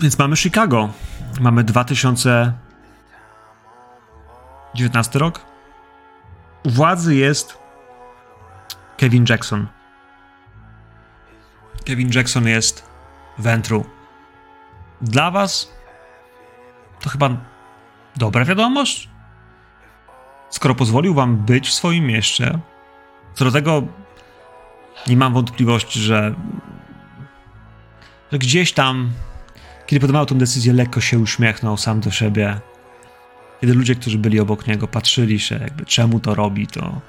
Więc mamy Chicago. Mamy 2019 rok. U władzy jest Kevin Jackson. Kevin Jackson jest Ventru. Dla was to chyba dobra wiadomość. Skoro pozwolił wam być w swoim mieście, co do tego nie mam wątpliwości, że, że gdzieś tam, kiedy podejmował tę decyzję, lekko się uśmiechnął sam do siebie. Kiedy ludzie, którzy byli obok niego, patrzyli się, jakby czemu to robi, to,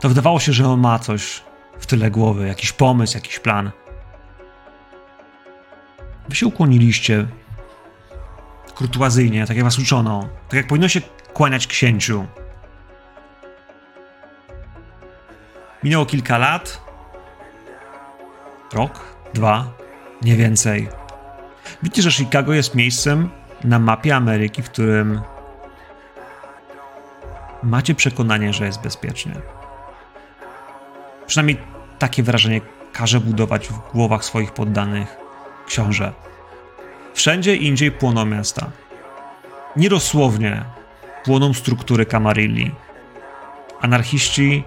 to wydawało się, że on ma coś w tyle głowy, jakiś pomysł, jakiś plan. Wy się ukłoniliście kurtuazyjnie, tak jak was uczono, tak jak powinno się kłaniać księciu. Minęło kilka lat. Rok, dwa, nie więcej. Widzicie, że Chicago jest miejscem na mapie Ameryki, w którym macie przekonanie, że jest bezpiecznie. Przynajmniej takie wrażenie każe budować w głowach swoich poddanych książę. Wszędzie indziej płoną miasta. Niedosłownie płoną struktury Kamarilli. Anarchiści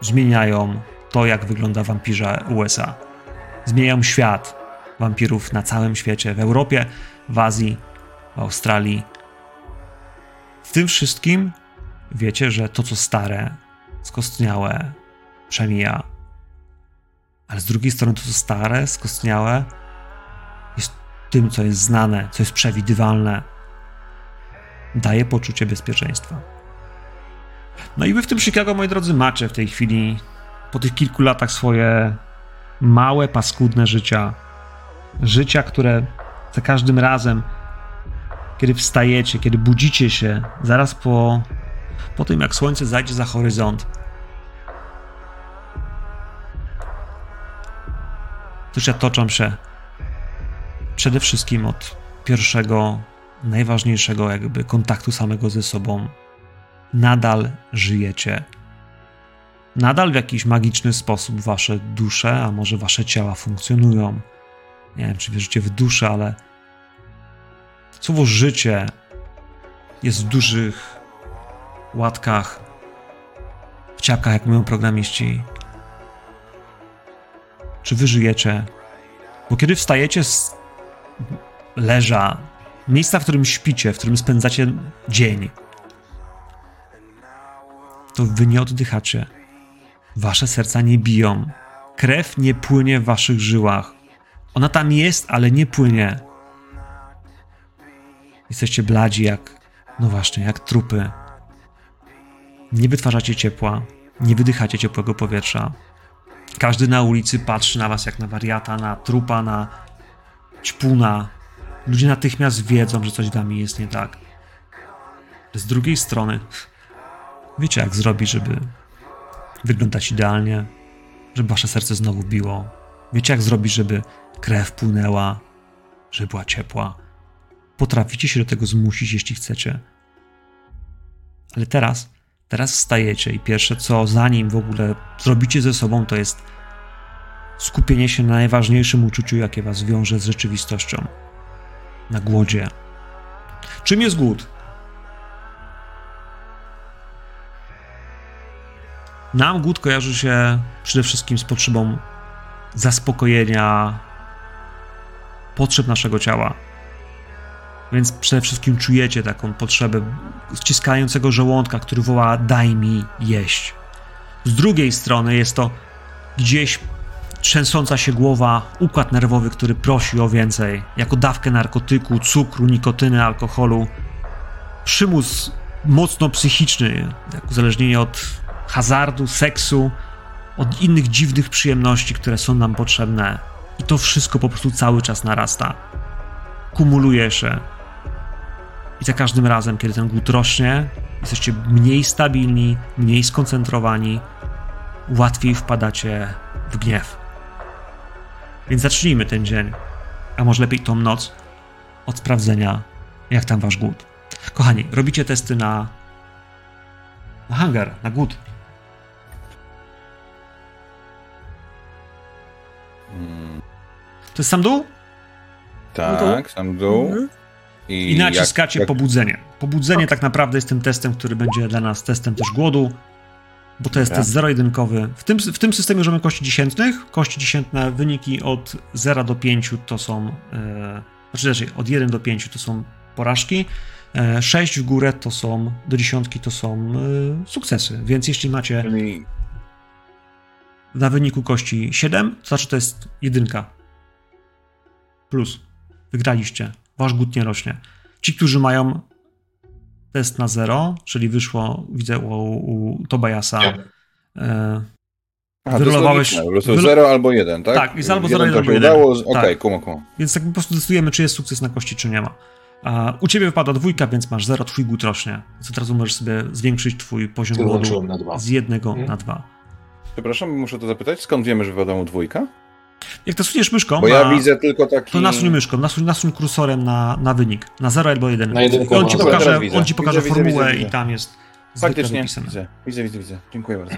zmieniają to, jak wygląda wampirza USA. Zmieniają świat wampirów na całym świecie, w Europie, w Azji, w Australii. W tym wszystkim wiecie, że to, co stare, skostniałe, przemija. Ale z drugiej strony to, co stare, skostniałe, jest tym, co jest znane, co jest przewidywalne. Daje poczucie bezpieczeństwa. No i wy w tym Chicago, moi drodzy, macie w tej chwili, po tych kilku latach, swoje małe, paskudne życia. Życia, które za każdym razem, kiedy wstajecie, kiedy budzicie się, zaraz po, po tym, jak słońce zajdzie za horyzont, życia toczą się przede wszystkim od pierwszego, najważniejszego jakby kontaktu samego ze sobą nadal żyjecie. Nadal w jakiś magiczny sposób wasze dusze, a może wasze ciała funkcjonują. Nie wiem, czy wierzycie w duszę, ale słowo życie jest w dużych łatkach, w ciapkach, jak mówią programiści. Czy wy żyjecie? Bo kiedy wstajecie z leża, miejsca, w którym śpicie, w którym spędzacie dzień, to wy nie oddychacie. Wasze serca nie biją. Krew nie płynie w waszych żyłach. Ona tam jest, ale nie płynie. Jesteście bladzi jak, no właśnie, jak trupy. Nie wytwarzacie ciepła, nie wydychacie ciepłego powietrza. Każdy na ulicy patrzy na was jak na wariata, na trupa, na ćpuna. Ludzie natychmiast wiedzą, że coś wami jest nie tak. Z drugiej strony, Wiecie, jak zrobić, żeby wyglądać idealnie, żeby wasze serce znowu biło. Wiecie, jak zrobić, żeby krew płynęła, żeby była ciepła. Potraficie się do tego zmusić, jeśli chcecie. Ale teraz, teraz wstajecie i pierwsze co, zanim w ogóle zrobicie ze sobą, to jest skupienie się na najważniejszym uczuciu, jakie was wiąże z rzeczywistością. Na głodzie. Czym jest głód? Nam głód kojarzy się przede wszystkim z potrzebą zaspokojenia potrzeb naszego ciała. Więc przede wszystkim czujecie taką potrzebę ściskającego żołądka, który woła: Daj mi jeść. Z drugiej strony jest to gdzieś trzęsąca się głowa, układ nerwowy, który prosi o więcej, jako dawkę narkotyku, cukru, nikotyny, alkoholu. Przymus mocno psychiczny, jak uzależnienie od hazardu, seksu, od innych dziwnych przyjemności, które są nam potrzebne. I to wszystko po prostu cały czas narasta. Kumuluje się. I za każdym razem, kiedy ten głód rośnie, jesteście mniej stabilni, mniej skoncentrowani, łatwiej wpadacie w gniew. Więc zacznijmy ten dzień, a może lepiej tą noc, od sprawdzenia, jak tam wasz głód. Kochani, robicie testy na, na hunger, na głód. To jest sam dół? Tak, sam dół. Mhm. I, I naciskacie jak, jak... pobudzenie. Pobudzenie tak naprawdę jest tym testem, który będzie dla nas testem też głodu, bo to jest ja. test zero-jedynkowy. W tym, w tym systemie użyjemy kości dziesiętnych. Kości dziesiętne, wyniki od 0 do 5 to są, e, znaczy od 1 do 5 to są porażki, e, 6 w górę to są, do dziesiątki to są e, sukcesy. Więc jeśli macie Czyli... na wyniku kości 7, to znaczy to jest jedynka. Plus. Wygraliście. Wasz głód nie rośnie. Ci, którzy mają test na zero, czyli wyszło, widzę u, u Tobiasa. E, Aha, wyrolowałeś. Po prostu 0 albo 1, tak? Tak, jest albo 0 albo 1. Okej, okay, kuma. Więc tak po prostu decydujemy, czy jest sukces na kości, czy nie ma. A u ciebie wypada dwójka, więc masz 0, twój głód rośnie. Więc od razu możesz sobie zwiększyć twój poziom głodu z jednego hmm. na dwa. Przepraszam, muszę to zapytać, skąd wiemy, że wypada mu dwójka? Jak stosujesz myszką, bo ja widzę tylko taki... To nasuń myszką, nasuń, nasuń kursorem na, na wynik, na 0 albo 1. Na I on ci pokaże, on ci pokaże widzę, formułę widzę, widzę, i tam jest Faktycznie, widzę, widzę, widzę, widzę. Dziękuję bardzo.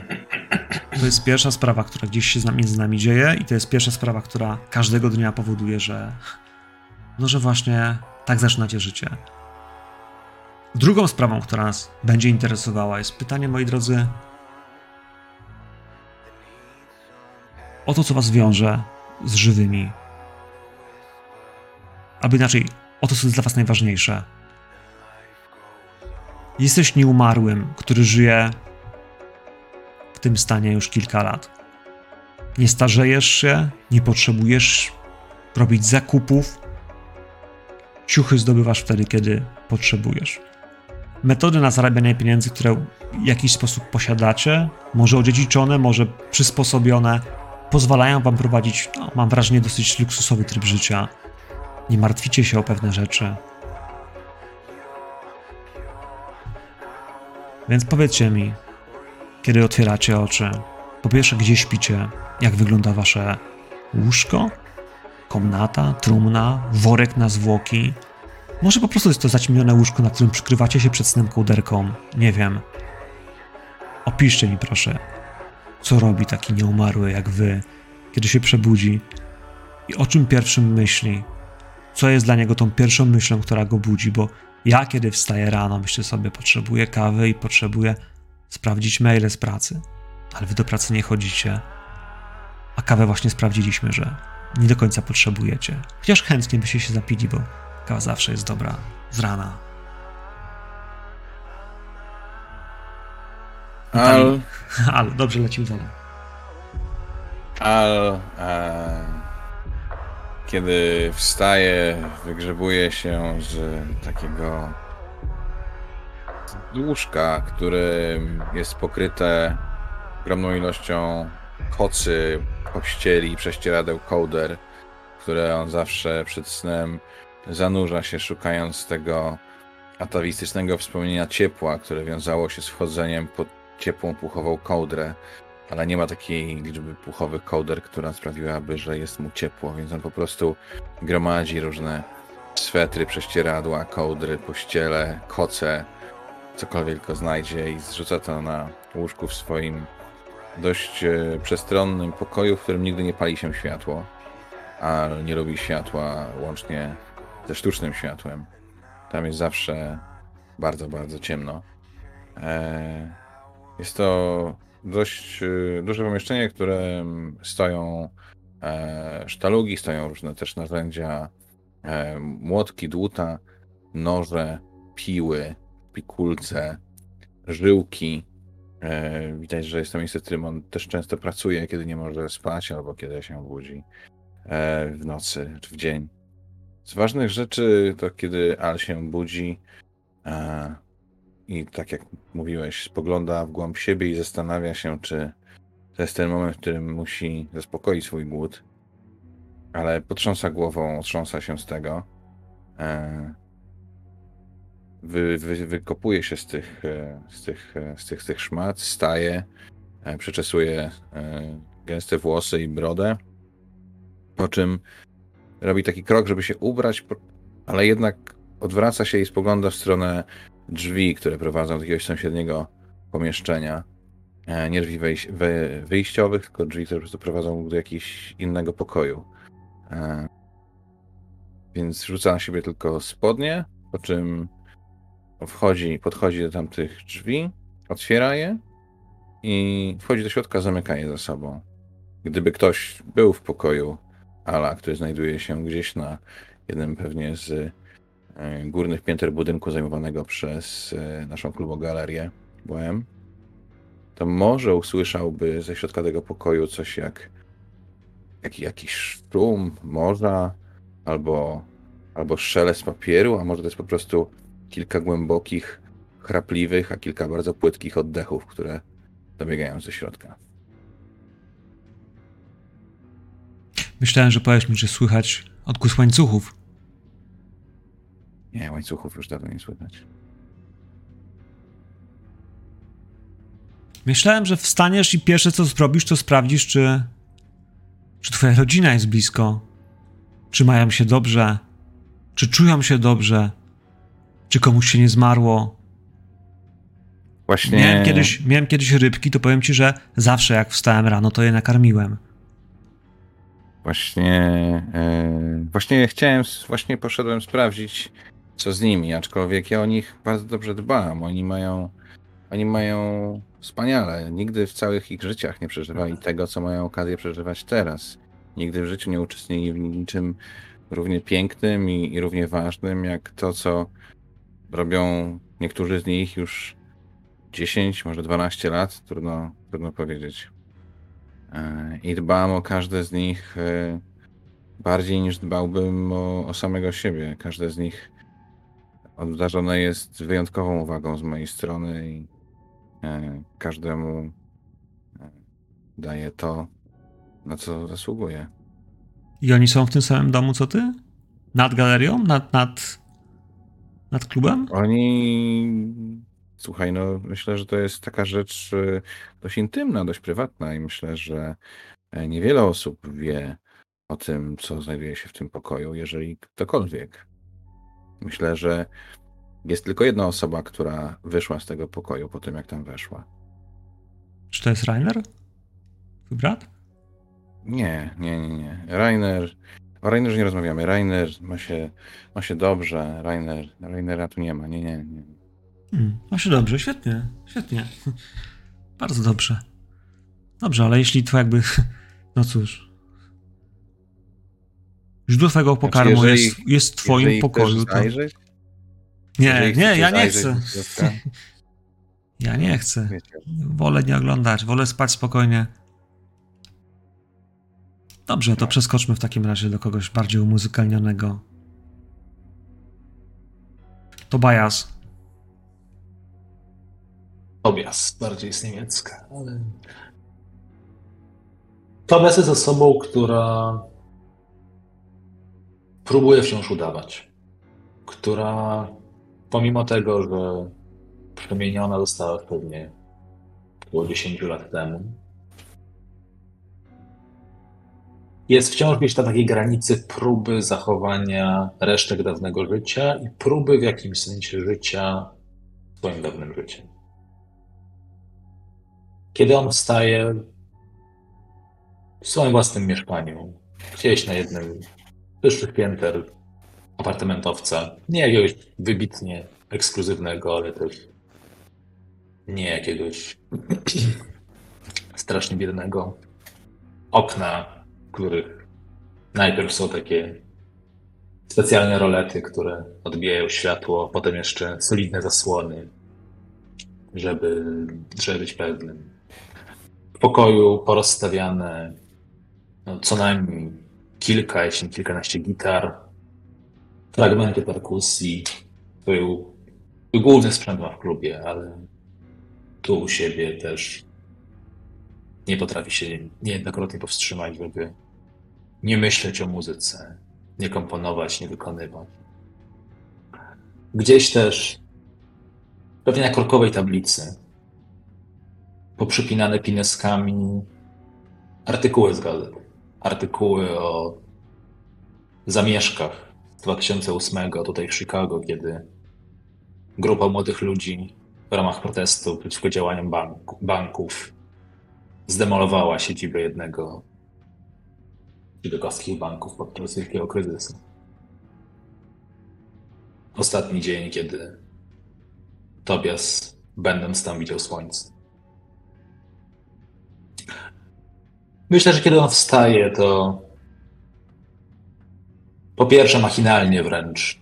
To jest pierwsza sprawa, która gdzieś się między nami dzieje i to jest pierwsza sprawa, która każdego dnia powoduje, że no, że właśnie tak zaczynacie życie. Drugą sprawą, która nas będzie interesowała jest pytanie, moi drodzy, o to, co was wiąże z żywymi. Albo inaczej, o to, co jest dla was najważniejsze. Jesteś nieumarłym, który żyje w tym stanie już kilka lat. Nie starzejesz się, nie potrzebujesz robić zakupów. Ciuchy zdobywasz wtedy, kiedy potrzebujesz. Metody na zarabianie pieniędzy, które w jakiś sposób posiadacie, może odziedziczone, może przysposobione, pozwalają wam prowadzić, no, mam wrażenie, dosyć luksusowy tryb życia. Nie martwicie się o pewne rzeczy. Więc powiedzcie mi, kiedy otwieracie oczy, po pierwsze, gdzie śpicie, jak wygląda wasze łóżko, komnata, trumna, worek na zwłoki. Może po prostu jest to zaćmione łóżko, na którym przykrywacie się przed snem kołderką. Nie wiem. Opiszcie mi proszę, co robi taki nieumarły jak wy, kiedy się przebudzi i o czym pierwszym myśli, co jest dla niego tą pierwszą myślą, która go budzi, bo ja, kiedy wstaję rano, myślę sobie, potrzebuję kawy i potrzebuję sprawdzić maile z pracy, ale wy do pracy nie chodzicie, a kawę właśnie sprawdziliśmy, że nie do końca potrzebujecie. Chociaż chętnie byście się zapili, bo kawa zawsze jest dobra z rana. Al. Al, dobrze lecimy dalej. Al. E, kiedy wstaje, wygrzebuje się z takiego łóżka, którym jest pokryte ogromną ilością kocy, pościeli, prześcieradeł, kołder, które on zawsze przed snem zanurza się, szukając tego atawistycznego wspomnienia ciepła, które wiązało się z wchodzeniem pod ciepłą puchową kołdrę, ale nie ma takiej liczby puchowych kołder, która sprawiłaby, że jest mu ciepło, więc on po prostu gromadzi różne swetry, prześcieradła, kołdry, pościele, koce, cokolwiek tylko znajdzie i zrzuca to na łóżku w swoim dość e, przestronnym pokoju, w którym nigdy nie pali się światło, a nie lubi światła łącznie ze sztucznym światłem. Tam jest zawsze bardzo, bardzo ciemno. Eee, jest to dość e, duże pomieszczenie, które stoją e, sztalugi, stoją różne też narzędzia, e, młotki, dłuta, noże, piły, pikulce, żyłki. Widać, że jest to miejsce, w którym on też często pracuje, kiedy nie może spać albo kiedy się budzi w nocy czy w dzień. Z ważnych rzeczy to kiedy Al się budzi, i tak jak mówiłeś, spogląda w głąb siebie i zastanawia się, czy to jest ten moment, w którym musi zaspokoić swój głód, ale potrząsa głową, otrząsa się z tego. E, wy, wy, wykopuje się z tych, e, z, tych, e, z, tych, z tych szmat, staje, przeczesuje gęste włosy i brodę, po czym robi taki krok, żeby się ubrać, ale jednak odwraca się i spogląda w stronę drzwi, które prowadzą do jakiegoś sąsiedniego pomieszczenia. E, nie drzwi wyjściowych, tylko drzwi, które po prostu prowadzą do jakiegoś innego pokoju. E, więc rzuca na siebie tylko spodnie, po czym wchodzi, podchodzi do tamtych drzwi, otwiera je i wchodzi do środka, zamyka je za sobą. Gdyby ktoś był w pokoju Ala, który znajduje się gdzieś na jednym pewnie z górnych pięter budynku zajmowanego przez e, naszą klubogalerię BM, to może usłyszałby ze środka tego pokoju coś jak, jak jakiś szum morza albo, albo szelest papieru, a może to jest po prostu kilka głębokich, chrapliwych, a kilka bardzo płytkich oddechów, które dobiegają ze środka. Myślałem, że powiesz mi, że słychać odgłos łańcuchów. Nie, łańcuchów już dawno nie słychać. Myślałem, że wstaniesz i pierwsze co zrobisz, to sprawdzisz, czy, czy twoja rodzina jest blisko. Czy mają się dobrze? Czy czują się dobrze? Czy komuś się nie zmarło? Właśnie. Miałem kiedyś, miałem kiedyś rybki, to powiem ci, że zawsze jak wstałem rano, to je nakarmiłem. Właśnie, e, właśnie chciałem, właśnie poszedłem sprawdzić, co z nimi, aczkolwiek ja o nich bardzo dobrze dbam. Oni mają, oni mają wspaniale. Nigdy w całych ich życiach nie przeżywali tego, co mają okazję przeżywać teraz. Nigdy w życiu nie uczestniczyli w niczym równie pięknym i, i równie ważnym, jak to, co robią niektórzy z nich już 10, może 12 lat, trudno, trudno powiedzieć. E, I dbam o każde z nich e, bardziej niż dbałbym o, o samego siebie. Każde z nich obdarzone jest wyjątkową uwagą z mojej strony i e, każdemu daję to, na co zasługuje. I oni są w tym samym domu co ty? Nad galerią? Nad, nad, nad klubem? Oni. Słuchaj, no myślę, że to jest taka rzecz e, dość intymna, dość prywatna i myślę, że e, niewiele osób wie o tym, co znajduje się w tym pokoju, jeżeli ktokolwiek. Myślę, że jest tylko jedna osoba, która wyszła z tego pokoju po tym, jak tam weszła. Czy to jest Rainer? Twój brat? Nie, nie, nie, nie. Rainer. O Rainerze nie rozmawiamy. Rainer ma się, ma się dobrze. Rainer, Rainera tu nie ma. Nie, nie, nie. Mm, ma się dobrze, świetnie, świetnie. Bardzo dobrze. Dobrze, ale jeśli to jakby. No cóż. Źródło twojego pokarmu Znaczy, jeżeli- jest, jest w twoim pokoju. To... Nie, nie, ja nie chcę. Ja nie chcę. Wolę nie oglądać, wolę spać spokojnie. Dobrze, to No. przeskoczmy w takim razie do kogoś bardziej umuzykalnionego. Tobias. Tobias, bardziej jest niemiecka, ale... Tobias jest osobą, która próbuje wciąż udawać. Która pomimo tego, że przemieniona została pewnie około 10 lat temu, jest wciąż gdzieś na takiej granicy próby zachowania resztek dawnego życia i próby w jakimś sensie życia swoim dawnym życiem. Kiedy on wstaje w swoim własnym mieszkaniu, gdzieś na jednym wyższych pięter apartamentowca, nie jakiegoś wybitnie ekskluzywnego, ale też nie jakiegoś strasznie biednego okna, których najpierw są takie specjalne rolety, które odbijają światło, potem jeszcze solidne zasłony, żeby, żeby być pewnym. W pokoju porozstawiane no, co najmniej kilka, jeśli kilkanaście gitar, fragmenty perkusji. Był, był główny sprzęt w klubie, ale tu u siebie też nie potrafi się niejednokrotnie powstrzymać, żeby nie myśleć o muzyce, nie komponować, nie wykonywać. Gdzieś też, pewnie na korkowej tablicy, poprzypinane pineskami artykuły z gazet. Artykuły o zamieszkach z 2008 tutaj w Chicago, kiedy grupa młodych ludzi w ramach protestu przeciwko działaniom banków zdemolowała siedzibę jednego z chicagowskich banków podczas wielkiego kryzysu. ostatni dzień, kiedy Tobias, będąc tam, widział słońce. Myślę, że kiedy on wstaje, to po pierwsze machinalnie wręcz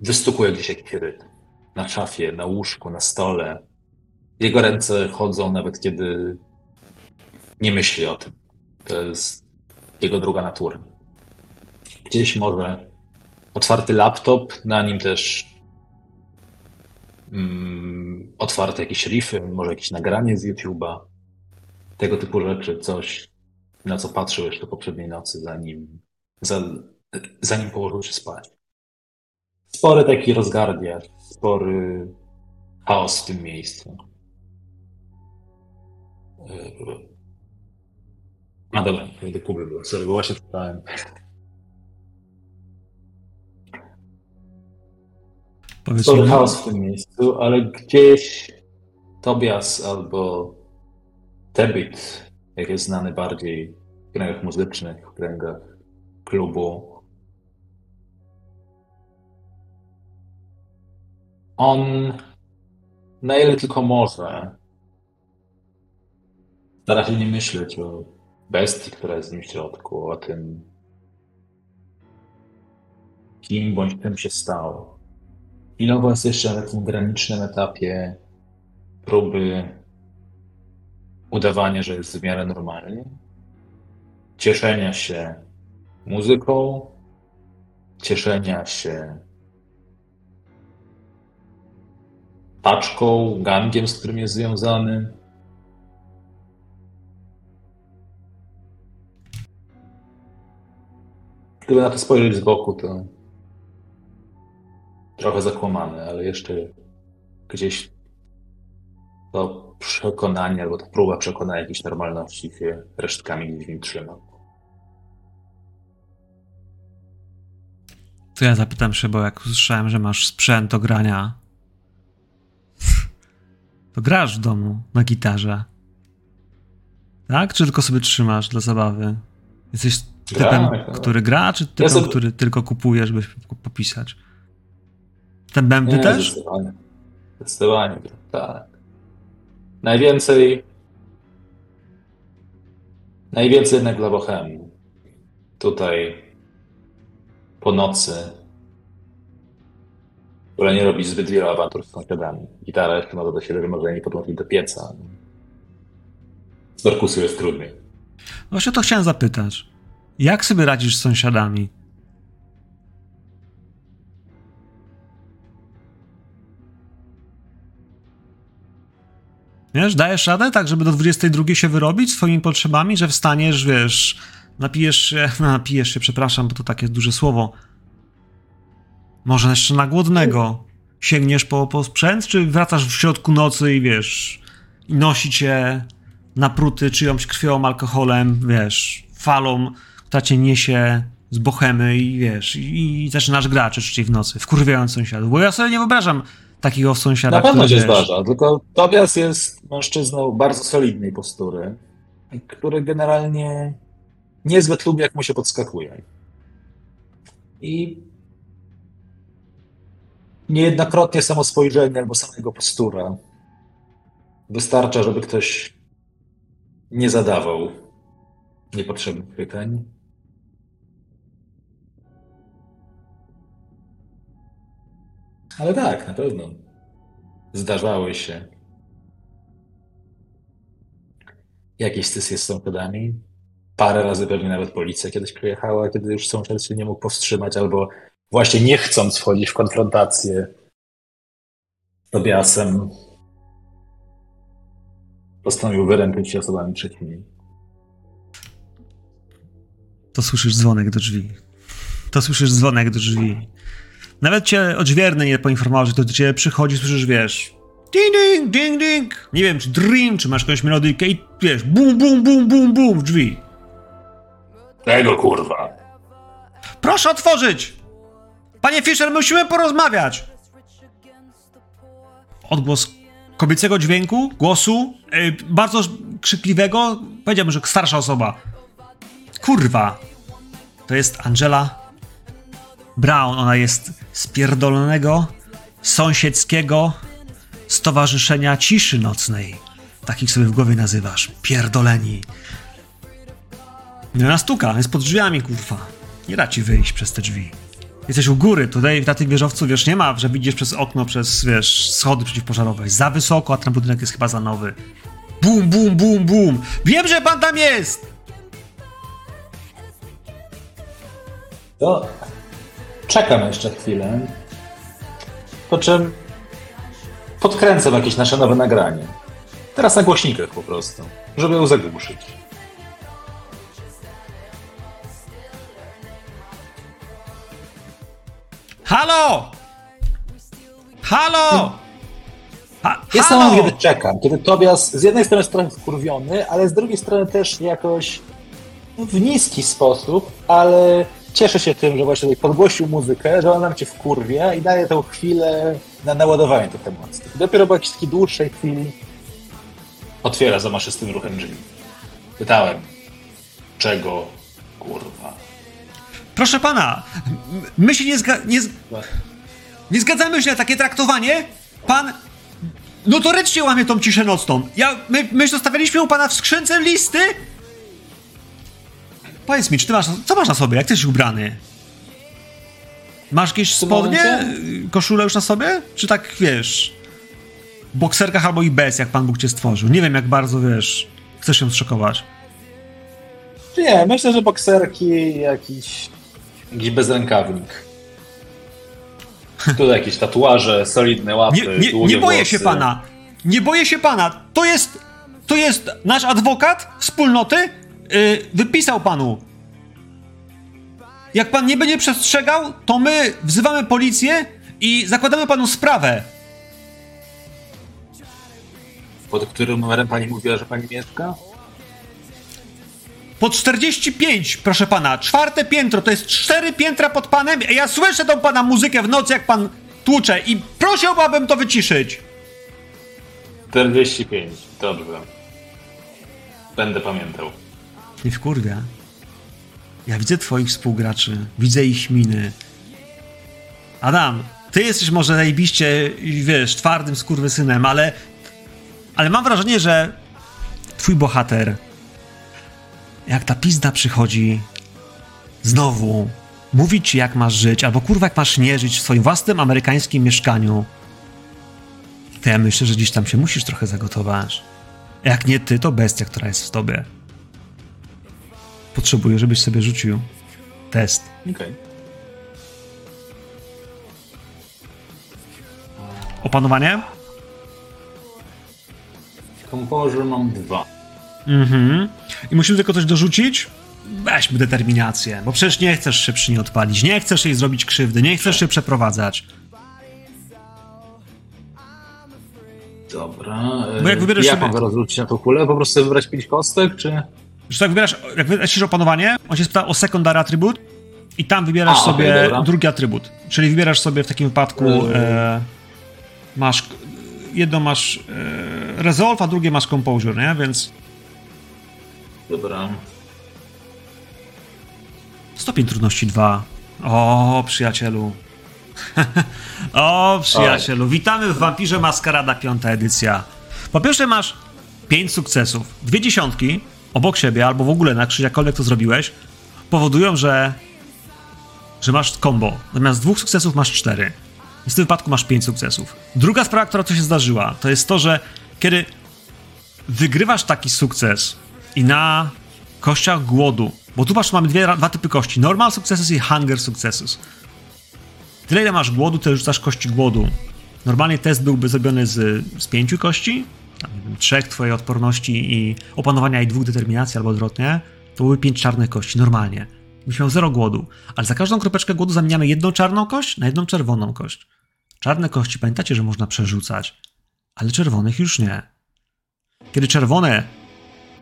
wystukuje gdzieś jakiś. Na szafie, na łóżku, na stole. Jego ręce chodzą nawet kiedy nie myśli o tym. To jest jego druga natura. Gdzieś może otwarty laptop, na nim też mm, otwarte jakieś riffy, może jakieś nagranie z YouTube'a, tego typu rzeczy, coś, na co patrzył jeszcze poprzedniej nocy, zanim, za, zanim położył się spać. Spory taki rozgardiasz, spory chaos w tym miejscu. A dobra, do Kuby było, sorry, bo właśnie czytałem. Spory chaos w tym miejscu, ale gdzieś Tobias albo Tebit, jak jest znany bardziej w kręgach muzycznych, w kręgach klubu, on na ile tylko może stara się nie myśleć o bestii, która jest w nim w środku, o tym, kim bądź czym się stał. Chwilowo jest jeszcze na takim granicznym etapie próby udawania, że jest w miarę normalnie, cieszenia się muzyką, cieszenia się paczką, gangiem, z którym jest związany. Gdyby na to spojrzeć z boku, to trochę zakłamane, ale jeszcze gdzieś to przekonanie albo ta próba przekonania jakiejś normalności się resztkami gdzieś w nim trzyma. to ja zapytam się, bo jak usłyszałem, że masz sprzęt do grania, to grasz w domu na gitarze. Tak? Czy tylko sobie trzymasz dla zabawy? Jesteś typem, Gram, tak. który gra, czy typem, sobie- który tylko kupuje, żeby popisać? Ten bębny też? Zdecydowanie. Zdecydowanie, tak. Najwięcej. Najwięcej jednak dla Bohemi. Tutaj po nocy. Która nie robi zbyt wielu awantur z sąsiadami. Gitara jeszcze ma do siebie, że może nie podłączyć do pieca. Z Dorkusu jest trudniej. Właśnie to chciałem zapytać. Jak sobie radzisz z sąsiadami? Wiesz, dajesz radę tak, żeby do 22 się wyrobić swoimi potrzebami, że wstaniesz, wiesz, napijesz się, no, napijesz się, przepraszam, bo to takie duże słowo. Może jeszcze na głodnego sięgniesz po, po sprzęt, czy wracasz w środku nocy i wiesz, i nosi cię napruty czyjąś krwią, alkoholem, wiesz, falą, która cię niesie z bohemy i wiesz, i, i zaczynasz grać oczywiście w nocy, wkurwiając sąsiadów, bo ja sobie nie wyobrażam takiego sąsiada, Na pewno się wiesz, zdarza, tylko Tobias jest mężczyzną bardzo solidnej postury, który generalnie niezbyt lubi, jak mu się podskakuje. I niejednokrotnie samo spojrzenie albo sama jego postura wystarcza, żeby ktoś nie zadawał niepotrzebnych pytań. Ale tak, na pewno. Zdarzały się jakieś stysje z sąsiadami. Parę razy pewnie nawet policja kiedyś przyjechała, kiedy już sąsiad się nie mógł powstrzymać, albo właśnie nie chcąc wchodzić w konfrontację z Tobiasem, postanowił wyręczyć się osobami trzecimi. to słyszysz dzwonek do drzwi. To słyszysz dzwonek do drzwi. Nawet cię odźwierny nie poinformował, że to do ciebie przychodzi, słyszysz, wiesz, ding, ding, ding, ding. Nie wiem, czy dream, czy masz jakąś melodyjkę i wiesz, bum, bum, bum, bum, bum w drzwi. Tego kurwa! Proszę otworzyć! Panie Fischer, musimy porozmawiać! Odgłos kobiecego dźwięku, głosu, yy, bardzo krzykliwego, powiedziałbym, że starsza osoba. Kurwa! To jest Angela. Brown, ona jest z pierdolonego, sąsiedzkiego Stowarzyszenia Ciszy Nocnej. Takich sobie w głowie nazywasz. Pierdoleni. No ona stuka, jest pod drzwiami, kurwa. Nie da ci wyjść przez te drzwi. Jesteś u góry, tutaj na tym wieżowcu, wiesz, nie ma, że widzisz przez okno, przez, wiesz, schody przeciwpożarowe. Za wysoko, a ten budynek jest chyba za nowy. Bum, bum, bum, bum. Wiem, że pan tam jest! To czekam jeszcze chwilę. Po czym podkręcam jakieś nasze nowe nagranie. Teraz na głośnikach po prostu, żeby ją zagłuszyć. Halo! Halo! Ha, Jest halo! moment, kiedy czekam, kiedy Tobias z jednej strony jest wkurwiony, ale z drugiej strony też jakoś w niski sposób, ale cieszę się tym, że właśnie podgłosił muzykę, że on nam cię wkurwia i daje tę chwilę na naładowanie tych emocji. Dopiero po jakiejś takiej dłuższej chwili otwiera zamaszystym ruchem drzwi. Pytałem, czego kurwa? Proszę pana, my się nie, zga- nie, z- nie zgadzamy się na takie traktowanie. Pan notorycznie łamie tą ciszę nocną. Ja, my, my zostawialiśmy u pana w skrzynce listy. Powiedz mi, czy ty masz, co masz na sobie, jak ty jesteś ubrany? Masz jakieś spodnie, koszulę już na sobie? Czy tak, wiesz, w bokserkach albo i bez, jak Pan Bóg cię stworzył? Nie wiem, jak bardzo, wiesz, chcesz się zszokować. Nie, myślę, że bokserki, jakiś, jakiś bezrękawnik. Tutaj jakieś tatuaże, solidne łapy, Nie, nie, długie nie boję włosy. się pana. Nie boję się pana. To jest, to jest nasz adwokat wspólnoty. Yy, wypisał panu. Jak pan nie będzie przestrzegał, to my wzywamy policję i zakładamy panu sprawę. Pod którym numerem pani mówiła, że pani mieszka? Po 45, proszę pana. Czwarte piętro, to jest cztery piętra pod panem. a Ja słyszę tą pana muzykę w nocy, jak pan tłucze i prosiłbym to wyciszyć. 45, dobrze. Będę pamiętał. Nie wkurwia. Ja widzę twoich współgraczy, widzę ich miny. Adam, ty jesteś może zajebiście, wiesz, twardym skurwysynem, ale... Ale mam wrażenie, że twój bohater, jak ta pizda przychodzi, znowu mówi ci, jak masz żyć, albo kurwa, jak masz nie żyć w swoim własnym amerykańskim mieszkaniu, to ja myślę, że gdzieś tam się musisz trochę zagotować. Jak nie ty, to bestia, która jest w tobie. Potrzebuję, żebyś sobie rzucił test. Okej. Opanowanie? Komporzy mam dwa. Mhm. I musimy tylko coś dorzucić? Weźmy determinację, bo przecież nie chcesz się przy niej odpalić, nie chcesz jej zrobić krzywdy, nie chcesz się przeprowadzać. Dobra. Bo jak e, wybierasz jak sobie- mam rozrzucić na tą kulę? Po prostu wybrać pięć kostek, czy... Że tak wybierasz, jak wybierasz opanowanie, on się spyta o secondary atrybut i tam wybierasz A, sobie dobra. drugi atrybut. Czyli wybierasz sobie w takim wypadku Mhm. e, masz jedno masz e, resolve, a drugie masz composure, nie? Więc Dobra. Stopień trudności 2. O, przyjacielu. o, przyjacielu. Witamy w Wampirze Maskarada, piąta edycja. Po pierwsze masz 5 sukcesów. Dwie dziesiątki obok siebie, albo w ogóle na krzyż, jakkolwiek to zrobiłeś, powodują, że że masz combo. Zamiast dwóch sukcesów masz cztery. W tym wypadku masz pięć sukcesów. Druga sprawa, która tu się zdarzyła, to jest to, że kiedy wygrywasz taki sukces i na kościach głodu, bo tu masz, mamy dwie, dwa typy kości, normal successes i hunger successes. Tyle ile masz głodu, tyle rzucasz kości głodu. Normalnie test byłby zrobiony z, z pięciu kości, wiem, trzech twojej odporności i opanowania i dwóch determinacji albo odwrotnie, to były pięć czarnych kości, normalnie. Byś miał zero głodu, ale za każdą kropeczkę głodu zamieniamy jedną czarną kość na jedną czerwoną kość. Czarne kości pamiętacie, że można przerzucać, ale czerwonych już nie. Kiedy czerwone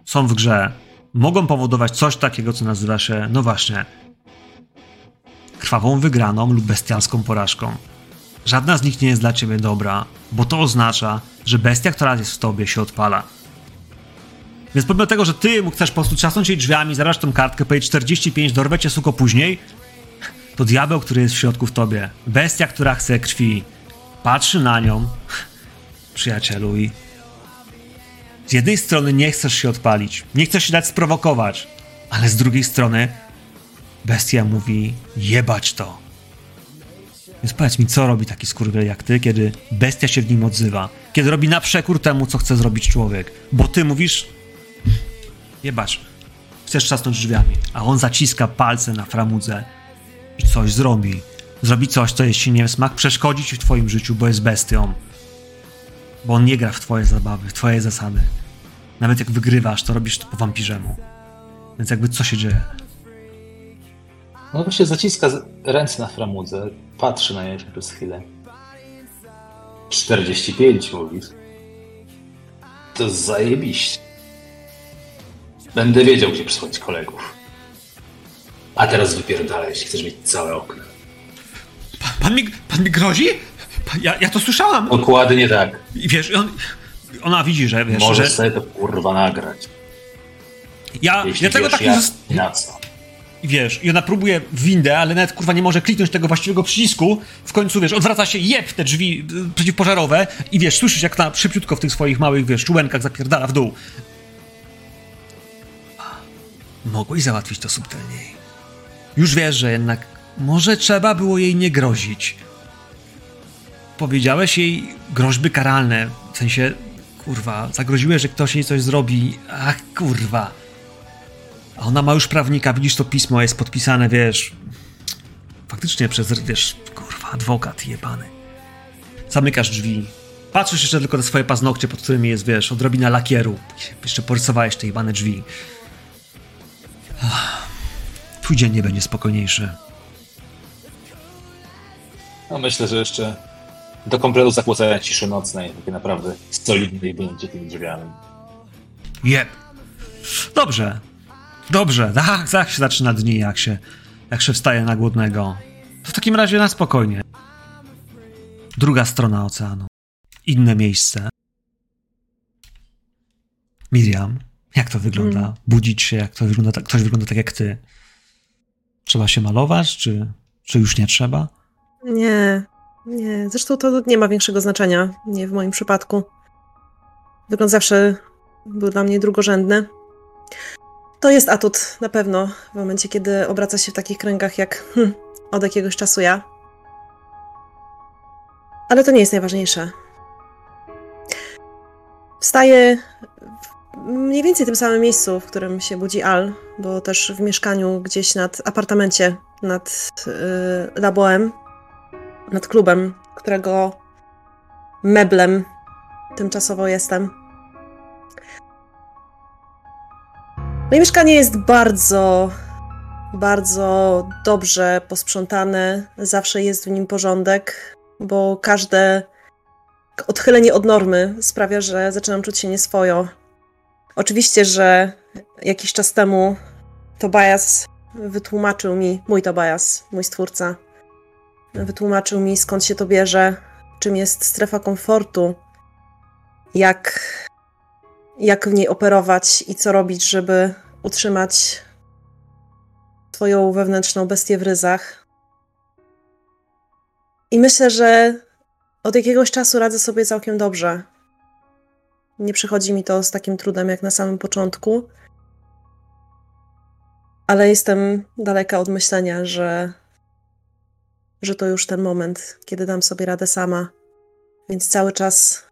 są w grze, mogą powodować coś takiego, co nazywa się, no właśnie, krwawą wygraną lub bestialską porażką. Żadna z nich nie jest dla ciebie dobra, bo to oznacza, że bestia, która jest w tobie, się odpala. Więc pomimo tego, że ty mu chcesz po prostu trzasnąć jej drzwiami, zabrać tą kartkę, powiedzieć 45, dorwę cię suko później, To diabeł, który jest w środku w tobie. Bestia, która chce krwi. Patrzy na nią, przyjacielu, i z jednej strony nie chcesz się odpalić, nie chcesz się dać sprowokować, ale z drugiej strony bestia mówi jebać to. Więc powiedz mi, co robi taki skurwiel jak ty, kiedy bestia się w nim odzywa? Kiedy robi na przekór temu, co chce zrobić człowiek? Bo ty mówisz jebać, chcesz trzasnąć drzwiami, a on zaciska palce na framudze i coś zrobi. Zrobi coś, co jest nie smak, przeszkodzi ci w twoim życiu, bo jest bestią. Bo on nie gra w twoje zabawy, w twoje zasady. Nawet jak wygrywasz, to robisz to po wampirzemu. Więc jakby co się dzieje? No właśnie zaciska ręce na framudze, patrzy na nią przez chwilę. 45 mówisz. To zajebiście. Będę wiedział, gdzie przysłać kolegów. A teraz wypierdalaj, jeśli chcesz mieć całe okno. Pan, pan, mi, pan mi grozi? Pan, ja, ja to słyszałam. Dokładnie tak. I wiesz, on, ona widzi, że wiesz, Możesz że... sobie to kurwa nagrać. Ja, Jeśli ja tego wiesz, tak nie... i na co. I wiesz, i ona próbuje windę, ale nawet kurwa nie może kliknąć tego właściwego przycisku. W końcu, wiesz, odwraca się, jeb w te drzwi y, przeciwpożarowe i wiesz, słyszysz jak ta szybciutko w tych swoich małych, wiesz, czułenkach zapierdala w dół. Mogłeś załatwić to subtelniej. Już wiesz, że jednak może trzeba było jej nie grozić. Powiedziałeś jej groźby karalne, w sensie, kurwa, zagroziłeś, że ktoś jej coś zrobi. Ach, kurwa. A ona ma już prawnika, widzisz to pismo, jest podpisane, wiesz. Faktycznie przez, wiesz, kurwa, adwokat jebany. Zamykasz drzwi. Patrzysz jeszcze tylko na swoje paznokcie, pod którymi jest, wiesz, odrobina lakieru. Jeszcze porysowałeś te jebane drzwi. Twój dzień nie będzie spokojniejszy. No myślę, że jeszcze do kompletu zakłócenia ciszy nocnej, takie naprawdę solidnej będzie tymi drzwiami. Jeb. Dobrze. Dobrze. Tak, tak się zaczyna dni, jak się, jak się wstaje na głodnego. To w takim razie na spokojnie. Druga strona oceanu. Inne miejsce. Miriam, jak to wygląda? Mm. Budzić się, jak to wygląda, tak- ktoś wygląda tak jak ty. Trzeba się malować, czy, czy już nie trzeba? Nie, nie. Zresztą to nie ma większego znaczenia. Nie w moim przypadku. Wygląd zawsze był dla mnie drugorzędny. To jest atut na pewno w momencie, kiedy obraca się w takich kręgach jak hm, od jakiegoś czasu ja. Ale to nie jest najważniejsze. Wstaję w mniej więcej tym samym miejscu, w którym się budzi Al, bo też w mieszkaniu gdzieś nad apartamencie, nad yy, Laboem, nad klubem, którego meblem tymczasowo jestem. Moje mieszkanie jest bardzo, bardzo dobrze posprzątane. Zawsze jest w nim porządek, bo każde odchylenie od normy sprawia, że zaczynam czuć się nieswojo. Oczywiście, że jakiś czas temu Tobias wytłumaczył mi, mój Tobias, mój stwórca, wytłumaczył mi skąd się to bierze, czym jest strefa komfortu, jak, jak w niej operować i co robić, żeby utrzymać swoją wewnętrzną bestię w ryzach. I myślę, że od jakiegoś czasu radzę sobie całkiem dobrze. Nie przychodzi mi to z takim trudem jak na samym początku, ale jestem daleka od myślenia, że, że to już ten moment, kiedy dam sobie radę sama. Więc cały czas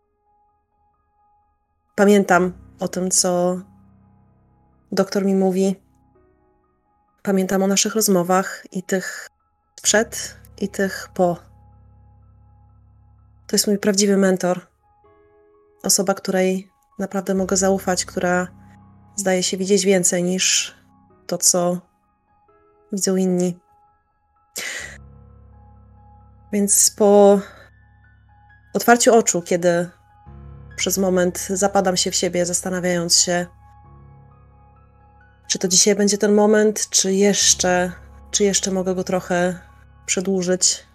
pamiętam o tym, co doktor mi mówi. Pamiętam o naszych rozmowach i tych przed, i tych po. To jest mój prawdziwy mentor. Osoba, której naprawdę mogę zaufać, która zdaje się widzieć więcej niż to, co widzą inni. Więc po otwarciu oczu, kiedy przez moment zapadam się w siebie, zastanawiając się, czy to dzisiaj będzie ten moment, czy jeszcze, czy jeszcze mogę go trochę przedłużyć.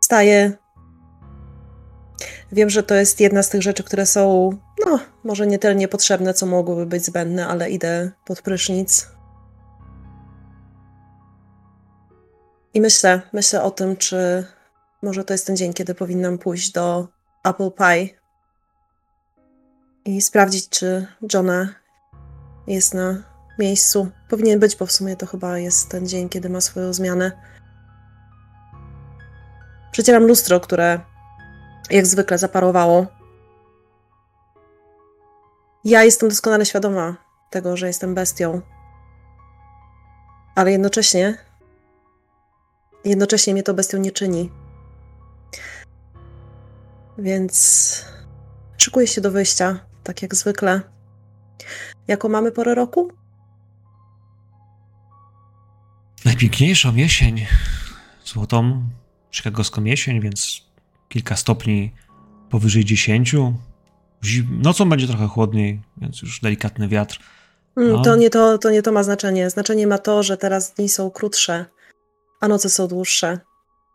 Wstaję. Wiem, że to jest jedna z tych rzeczy, które są, no, może nie tyle niepotrzebne, co mogłyby być zbędne, ale idę pod prysznic. I myślę, myślę o tym, czy może to jest ten dzień, kiedy powinnam pójść do Apple Pie i sprawdzić, czy Johna jest na miejscu. Powinien być, bo w sumie to chyba jest ten dzień, kiedy ma swoją zmianę. Przecieram lustro, które jak zwykle zaparowało. Ja jestem doskonale świadoma tego, że jestem bestią. Ale jednocześnie jednocześnie mnie to bestią nie czyni. Więc szykuję się do wyjścia, tak jak zwykle. Jaką mamy porę roku? Najpiękniejszą jesień. Złotą chicagowską jesień, więc kilka stopni powyżej 10. Nocą będzie trochę chłodniej, więc już delikatny wiatr. Mm, no. To, nie to, to nie to ma znaczenie. Znaczenie ma to, że teraz dni są krótsze, a noce są dłuższe,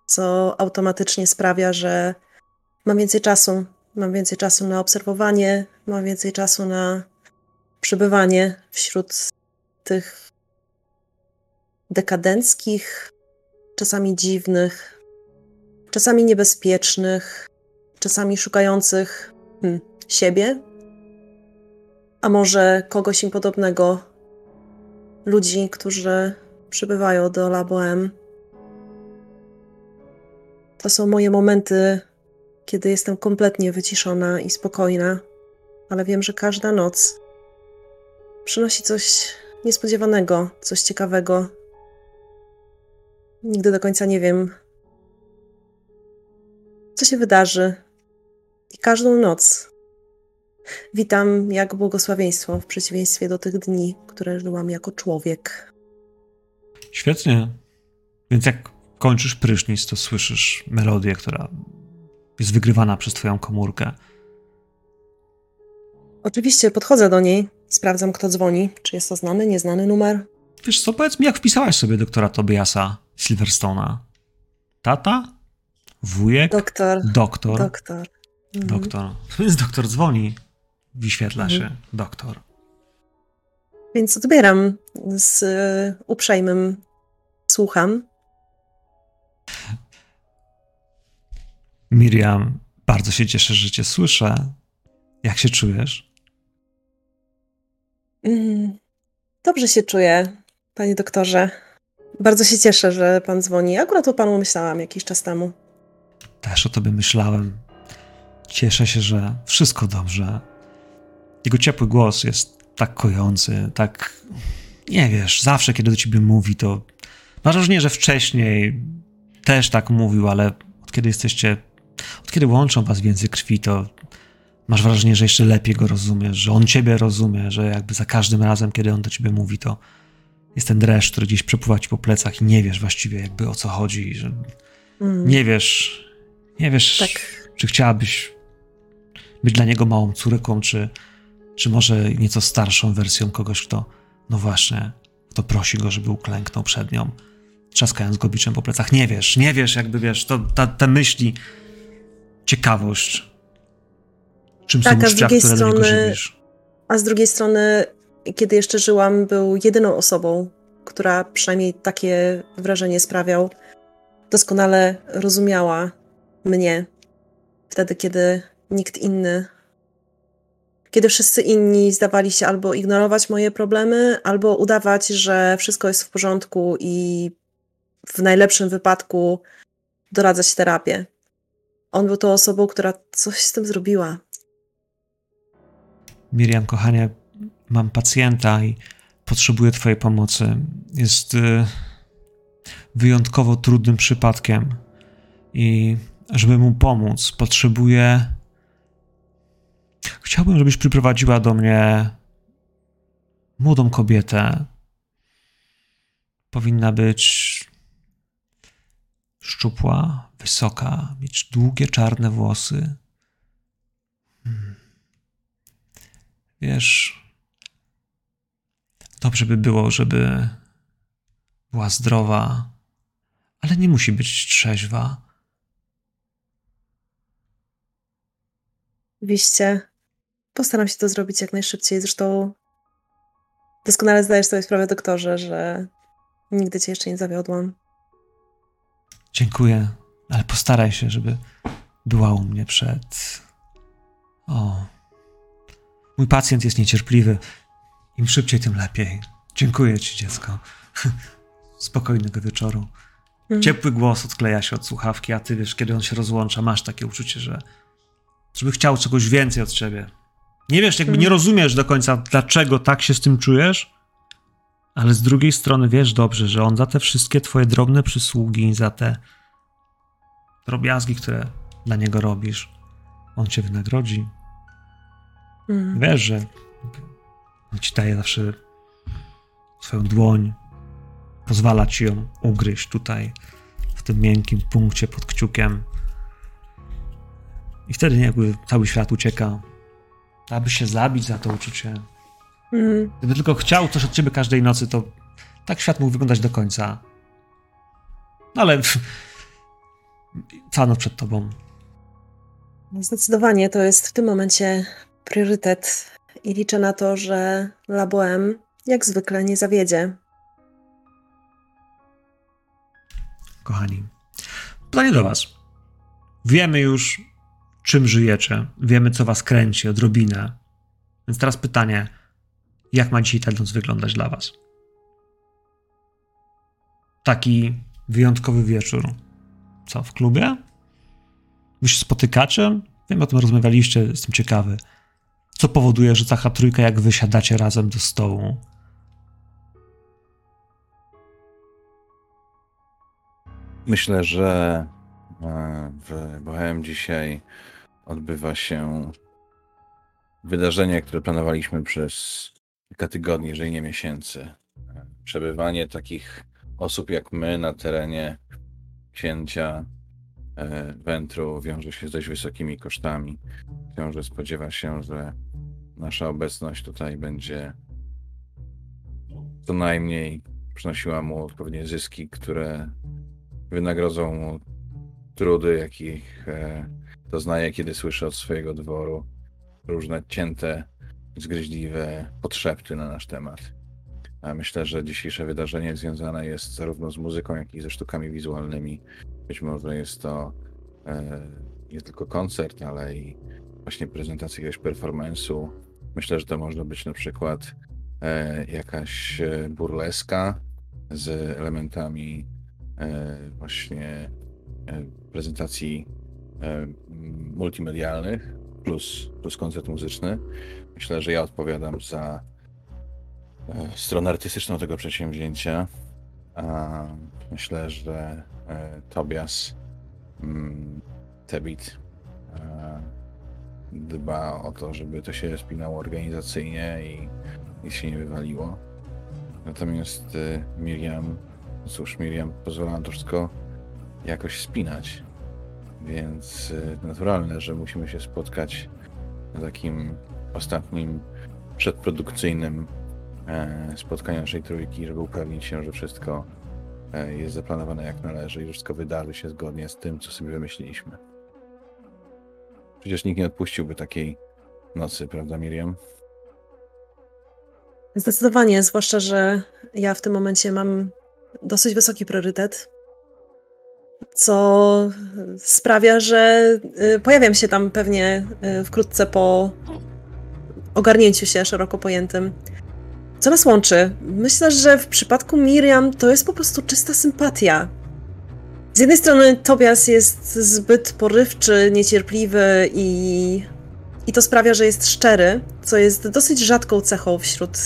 co automatycznie sprawia, że mam więcej czasu. Mam więcej czasu na obserwowanie, mam więcej czasu na przebywanie wśród tych dekadenckich, czasami dziwnych, czasami niebezpiecznych, czasami szukających hmm, siebie, a może kogoś im podobnego, ludzi, którzy przybywają do Laboem. To są moje momenty, kiedy jestem kompletnie wyciszona i spokojna, ale wiem, że każda noc przynosi coś niespodziewanego, coś ciekawego. Nigdy do końca nie wiem, co się wydarzy. I każdą noc witam jak błogosławieństwo w przeciwieństwie do tych dni, które żyłam jako człowiek. Świetnie. Więc jak kończysz prysznic, to słyszysz melodię, która jest wygrywana przez twoją komórkę. Oczywiście podchodzę do niej, sprawdzam kto dzwoni, czy jest to znany, nieznany numer. Wiesz co, powiedz mi, jak wpisałaś sobie doktora Tobiasa Silverstona? Tata? Wujek? Doktor. Doktor. Doktor. Mhm. Doktor. Więc doktor dzwoni, wyświetla mhm. się doktor. Więc odbieram z y, uprzejmym słucham. Miriam, bardzo się cieszę, że cię słyszę. Jak się czujesz? Mm, dobrze się czuję, panie doktorze. Bardzo się cieszę, że pan dzwoni. Akurat o panu myślałam jakiś czas temu. Też o tobie myślałem. Cieszę się, że wszystko dobrze. Jego ciepły głos jest tak kojący, tak. Nie wiesz, zawsze kiedy do ciebie mówi, to. Masz wrażenie, że wcześniej też tak mówił, ale od kiedy jesteście od kiedy łączą was więzy krwi, to masz wrażenie, że jeszcze lepiej go rozumiesz, że on ciebie rozumie, że jakby za każdym razem, kiedy on do ciebie mówi, to jest ten dreszcz, który gdzieś przepływa ci po plecach i nie wiesz właściwie jakby o co chodzi, że mm. nie wiesz, nie wiesz, tak. czy chciałabyś być dla niego małą córką, czy, czy może nieco starszą wersją kogoś, kto, no właśnie, kto prosi go, żeby uklęknął przed nią, trzaskając go biczem po plecach. Nie wiesz, nie wiesz, jakby wiesz, to, ta, te myśli ciekawość. Czym tak, są uczucia, które strony, niego żywisz? A z drugiej strony, kiedy jeszcze żyłam, był jedyną osobą, która przynajmniej takie wrażenie sprawiał. Doskonale rozumiała mnie wtedy, kiedy nikt inny, kiedy wszyscy inni zdawali się albo ignorować moje problemy, albo udawać, że wszystko jest w porządku i w najlepszym wypadku doradzać terapię. On był tą osobą, która coś z tym zrobiła. Miriam, kochanie, mam pacjenta i potrzebuję Twojej pomocy. Jest y, wyjątkowo trudnym przypadkiem i żeby mu pomóc, potrzebuję. Chciałbym, żebyś przyprowadziła do mnie młodą kobietę. Powinna być szczupła, wysoka, mieć długie czarne włosy. Hmm. Wiesz, dobrze by było, żeby była zdrowa, ale nie musi być trzeźwa. Oczywiście. Postaram się to zrobić jak najszybciej. Zresztą doskonale zdajesz sobie sprawę, doktorze, że nigdy cię jeszcze nie zawiodłam. Dziękuję, ale postaraj się, żeby była u mnie przed. O. Mój pacjent jest niecierpliwy. Im szybciej, tym lepiej. Dziękuję ci, dziecko. Spokojnego wieczoru. Mm. Ciepły głos odkleja się od słuchawki, a ty wiesz, kiedy on się rozłącza, masz takie uczucie, że żeby chciał czegoś więcej od ciebie. Nie wiesz, jakby nie mm. rozumiesz do końca, dlaczego tak się z tym czujesz, ale z drugiej strony wiesz dobrze, że on za te wszystkie twoje drobne przysługi, za te drobiazgi, które dla niego robisz, on cię wynagrodzi. Mm. Wiesz, że on ci daje zawsze swoją dłoń, pozwala ci ją ugryźć tutaj, w tym miękkim punkcie pod kciukiem. I wtedy jakby cały świat ucieka, aby się zabić za to uczucie. Mm. Gdyby tylko chciał coś od ciebie każdej nocy, to tak świat mógł wyglądać do końca. No ale cano przed tobą. Zdecydowanie to jest w tym momencie priorytet i liczę na to, że Laboem jak zwykle nie zawiedzie. Kochani, pytanie do Was. Wiemy już, czym żyjecie, wiemy, co Was kręci, odrobinę. Więc teraz pytanie, jak ma dzisiaj ta noc wyglądać dla Was? Taki wyjątkowy wieczór. Co, w klubie? Wy się spotykacie? Wiem, o tym rozmawialiście, jestem ciekawy. Co powoduje, że taka trójka, jak wy siadacie razem do stołu? Myślę, że e, w Bohem dzisiaj odbywa się wydarzenie, które planowaliśmy przez kilka tygodni, jeżeli nie miesięcy. Przebywanie takich osób jak my na terenie księcia e, Wętru wiąże się z dość wysokimi kosztami. Książę spodziewa się, że nasza obecność tutaj będzie co najmniej przynosiła mu odpowiednie zyski, które wynagrodzą mu trudy, jakich e, doznaje, kiedy słyszy od swojego dworu różne cięte, zgryźliwe podszepty na nasz temat. A myślę, że dzisiejsze wydarzenie związane jest zarówno z muzyką, jak i ze sztukami wizualnymi. Być może jest to e, nie tylko koncert, ale i właśnie prezentacja jakiegoś performance'u. Myślę, że to może być na przykład e, jakaś e, burleska z elementami e, właśnie e, prezentacji e, multimedialnych plus, plus koncert muzyczny. Myślę, że ja odpowiadam za E, stronę artystyczną tego przedsięwzięcia. Myślę, że e, Tobias mm, Tebit e, dba o to, żeby to się spinało organizacyjnie i nic się nie wywaliło. Natomiast Miriam, cóż, Miriam pozwala nam to wszystko jakoś spinać. Więc naturalne, że musimy się spotkać na takim ostatnim przedprodukcyjnym E, spotkania naszej trójki, żeby upewnić się, że wszystko e, jest zaplanowane jak należy i że wszystko wydarzy się zgodnie z tym, co sobie wymyśliliśmy. Przecież nikt nie odpuściłby takiej nocy, prawda, Miriam? Zdecydowanie, zwłaszcza, że ja w tym momencie mam dosyć wysoki priorytet, co sprawia, że y, pojawiam się tam pewnie y, wkrótce po ogarnięciu się szeroko pojętym. Co nas łączy? Myślę, że w przypadku Miriam to jest po prostu czysta sympatia. Z jednej strony Tobias jest zbyt porywczy, niecierpliwy i, i to sprawia, że jest szczery, co jest dosyć rzadką cechą wśród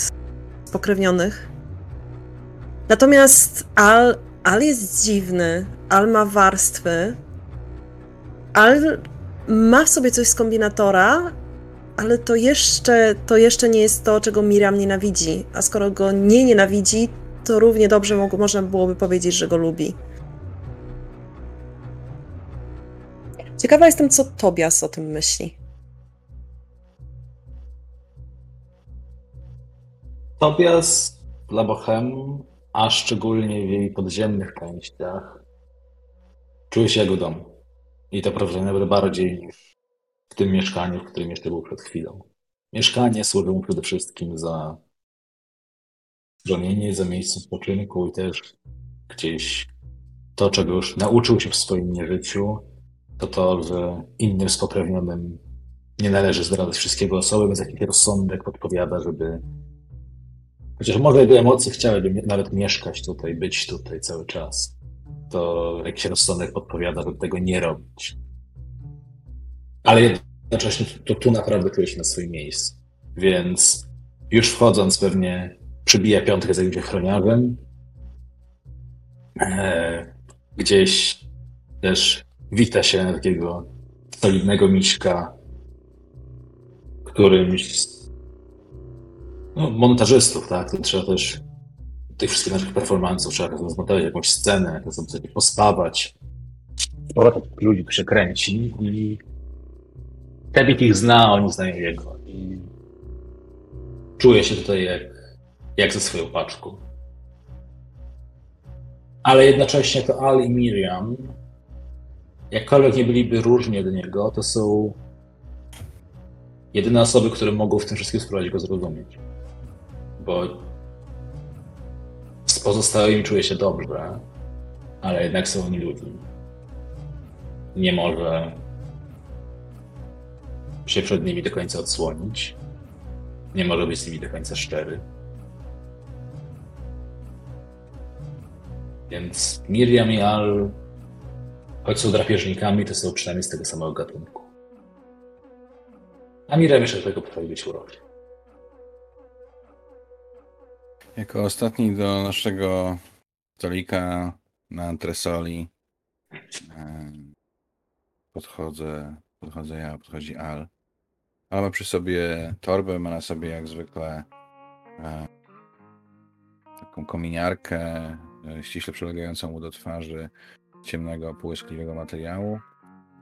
spokrewnionych. Natomiast Al, Al jest dziwny, Al ma warstwy, Al ma w sobie coś z kombinatora, ale to jeszcze, to jeszcze nie jest to, czego Miriam nienawidzi. A skoro go nie nienawidzi, to równie dobrze mo można byłoby powiedzieć, że go lubi. Ciekawa jestem, co Tobias o tym myśli. Tobias dla Bochem, a szczególnie w jej podziemnych częściach, czuje się jak w domu. I to prawda nawet bardziej niż w tym mieszkaniu, w którym jeszcze był przed chwilą. Mieszkanie służy mu przede wszystkim za schronienie, za miejsce spoczynku i też gdzieś to, czego już nauczył się w swoim nieżyciu, to to, że innym spokrewnionym nie należy zdradzać wszystkiego o sobie, więc jakiś rozsądek podpowiada, żeby chociaż może jego emocje chciałyby nawet mieszkać tutaj, być tutaj cały czas, to jakiś rozsądek podpowiada, żeby tego nie robić. Ale jednocześnie to tu naprawdę czuje się na swoim miejscu. Więc już wchodząc pewnie przybija piątkę za jakimś ochroniarzem. E, gdzieś też wita się na takiego solidnego miśka, którymś no, montażystów, tak? To trzeba też tych wszystkich naszych performance'ów trzeba razem zmontować jakąś scenę, razem sobie pospawać. Sporo takich ludzi tu się kręci i Tebit ich zna, oni znają jego. I czuje się tutaj jak, jak ze swoją paczką. Ale jednocześnie to Al i Miriam, jakkolwiek nie byliby różni od niego, to są jedyne osoby, które mogą w tym wszystkim spróbować go zrozumieć. Bo z pozostałymi czuje się dobrze, ale jednak są oni ludźmi. Nie może się przed nimi do końca odsłonić. Nie może być z nimi do końca szczery. Więc Miriam i Al, choć są drapieżnikami, to są przynajmniej z tego samego gatunku. A Miriam jeszcze do tego potrafi być uroczy. Jako ostatni do naszego stolika na antresoli podchodzę, podchodzę ja, podchodzi Al. Ma przy sobie torbę, ma na sobie jak zwykle e, taką kominiarkę e, ściśle przylegającą mu do twarzy ciemnego, połyskliwego materiału.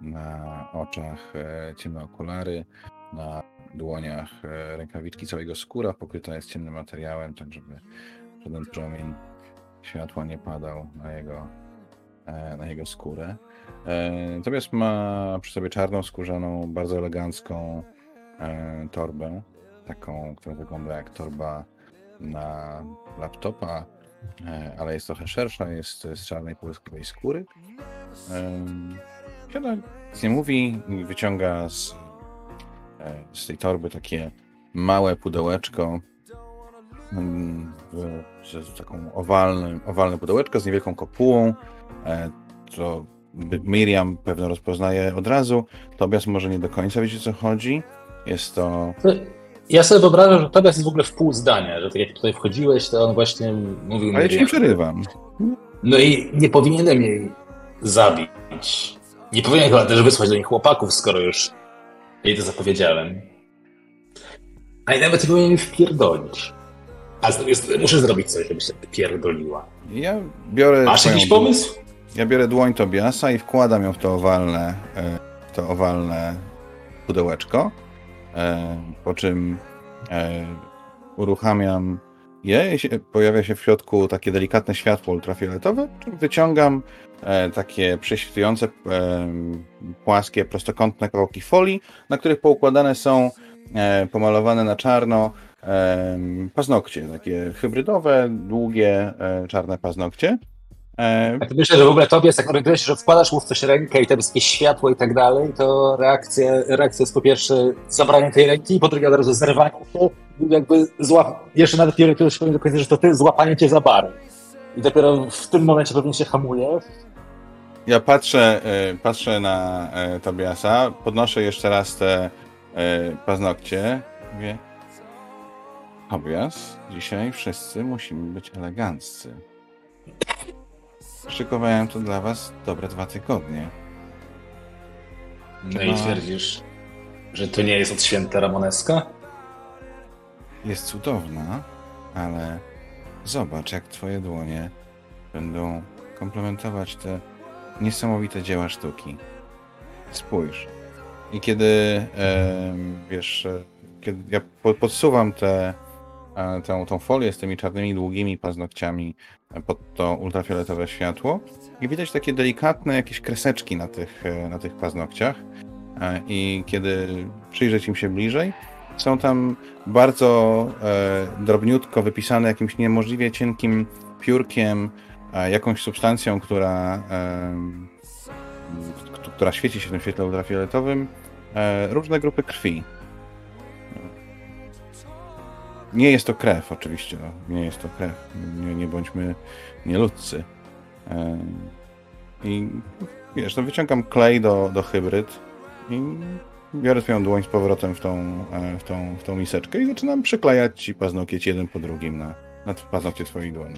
Na oczach e, ciemne okulary, na dłoniach rękawiczki, całego skóra pokryta jest ciemnym materiałem, tak żeby żaden promień światła nie padał na jego, na jego skórę. Natomiast ma przy sobie czarną, skórzaną, bardzo elegancką E, torbę, taką, która wygląda jak torba na laptopa, e, ale jest trochę szersza, jest z czarnej połyskowej skóry. Siada, nic nie mówi, wyciąga z, e, z tej torby takie małe pudełeczko, z taką owalnym, owalne pudełeczko z niewielką kopułą, to Miriam pewno rozpoznaje od razu, Tobias może nie do końca wiedzieć o co chodzi, jest to. Ja sobie wyobrażam, że Tobias jest w ogóle w pół zdania, że tak jak tutaj wchodziłeś, to on właśnie mówił. Ale ja ci nie przerywam. No i nie powinienem jej zabić. Nie powinienem chyba też wysłać do nich chłopaków, skoro już jej to zapowiedziałem. A i nawet powinienem wpierdolić. A muszę zrobić coś, żeby się pierdoliła. Ja biorę. Masz jakiś pomysł? Ja biorę dłoń Tobiasa i wkładam ją w to owalne, e, to owalne pudełeczko, po czym e, uruchamiam je, pojawia się w środku takie delikatne światło ultrafioletowe, wyciągam e, takie prześwitujące, płaskie, prostokątne kawałki folii, na których poukładane są pomalowane na czarno paznokcie, takie hybrydowe, długie, czarne paznokcie. Tak myślę, że w ogóle tobie jest tak orientujesz że wkładasz mu w coś rękę i tam jest jakieś światło i tak dalej, to reakcja, reakcja jest po pierwsze zabranie tej ręki, po drugie od razu zerwanie się, jakby złap... jeszcze nawet nie orientujesz się do końca, że to ty złapanie cię za bar. I dopiero w tym momencie pewnie się hamuje. Ja patrzę, e, patrzę na e, Tobiasa, podnoszę jeszcze raz te e, paznokcie. Mówię, Tobias, dzisiaj wszyscy musimy być eleganccy. Szykowałem to dla was dobre dwa tygodnie. No i twierdzisz, że to nie jest od święta Ramoneska? Jest cudowna, ale zobacz, jak twoje dłonie będą komplementować te niesamowite dzieła sztuki. Spójrz. I kiedy, e, wiesz, kiedy ja podsuwam te tę, tą folię z tymi czarnymi, długimi paznokciami pod to ultrafioletowe światło i widać takie delikatne jakieś kreseczki na tych, e, na tych paznokciach e, i kiedy przyjrzeć im się bliżej, są tam bardzo e, drobniutko wypisane jakimś niemożliwie cienkim piórkiem jakąś substancją, która, która świeci się w tym świetle ultrafioletowym, różne grupy krwi. Nie jest to krew, oczywiście. No. Nie jest to krew. Nie, nie bądźmy nieludzcy. I wiesz, no wyciągam klej do, do hybryd i biorę swoją dłoń z powrotem w tą, e, w tą, w tą miseczkę i zaczynam przyklejać ci paznokieć jeden po drugim na, na paznokcie twojej dłoni.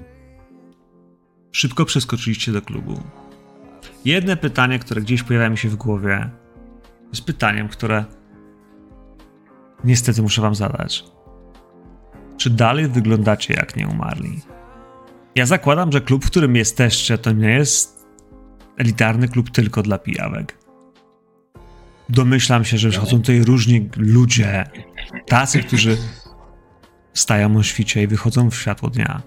Szybko przeskoczyliście do klubu. Jedne pytanie, które gdzieś pojawia mi się w głowie, jest pytaniem, które niestety muszę wam zadać. Czy dalej wyglądacie jak nie umarli? Ja zakładam, że klub, w którym jesteście, to nie jest elitarny klub tylko dla pijawek. Domyślam się, że chodzą tutaj różni ludzie, tacy, którzy stają o świcie i wychodzą w światło dnia,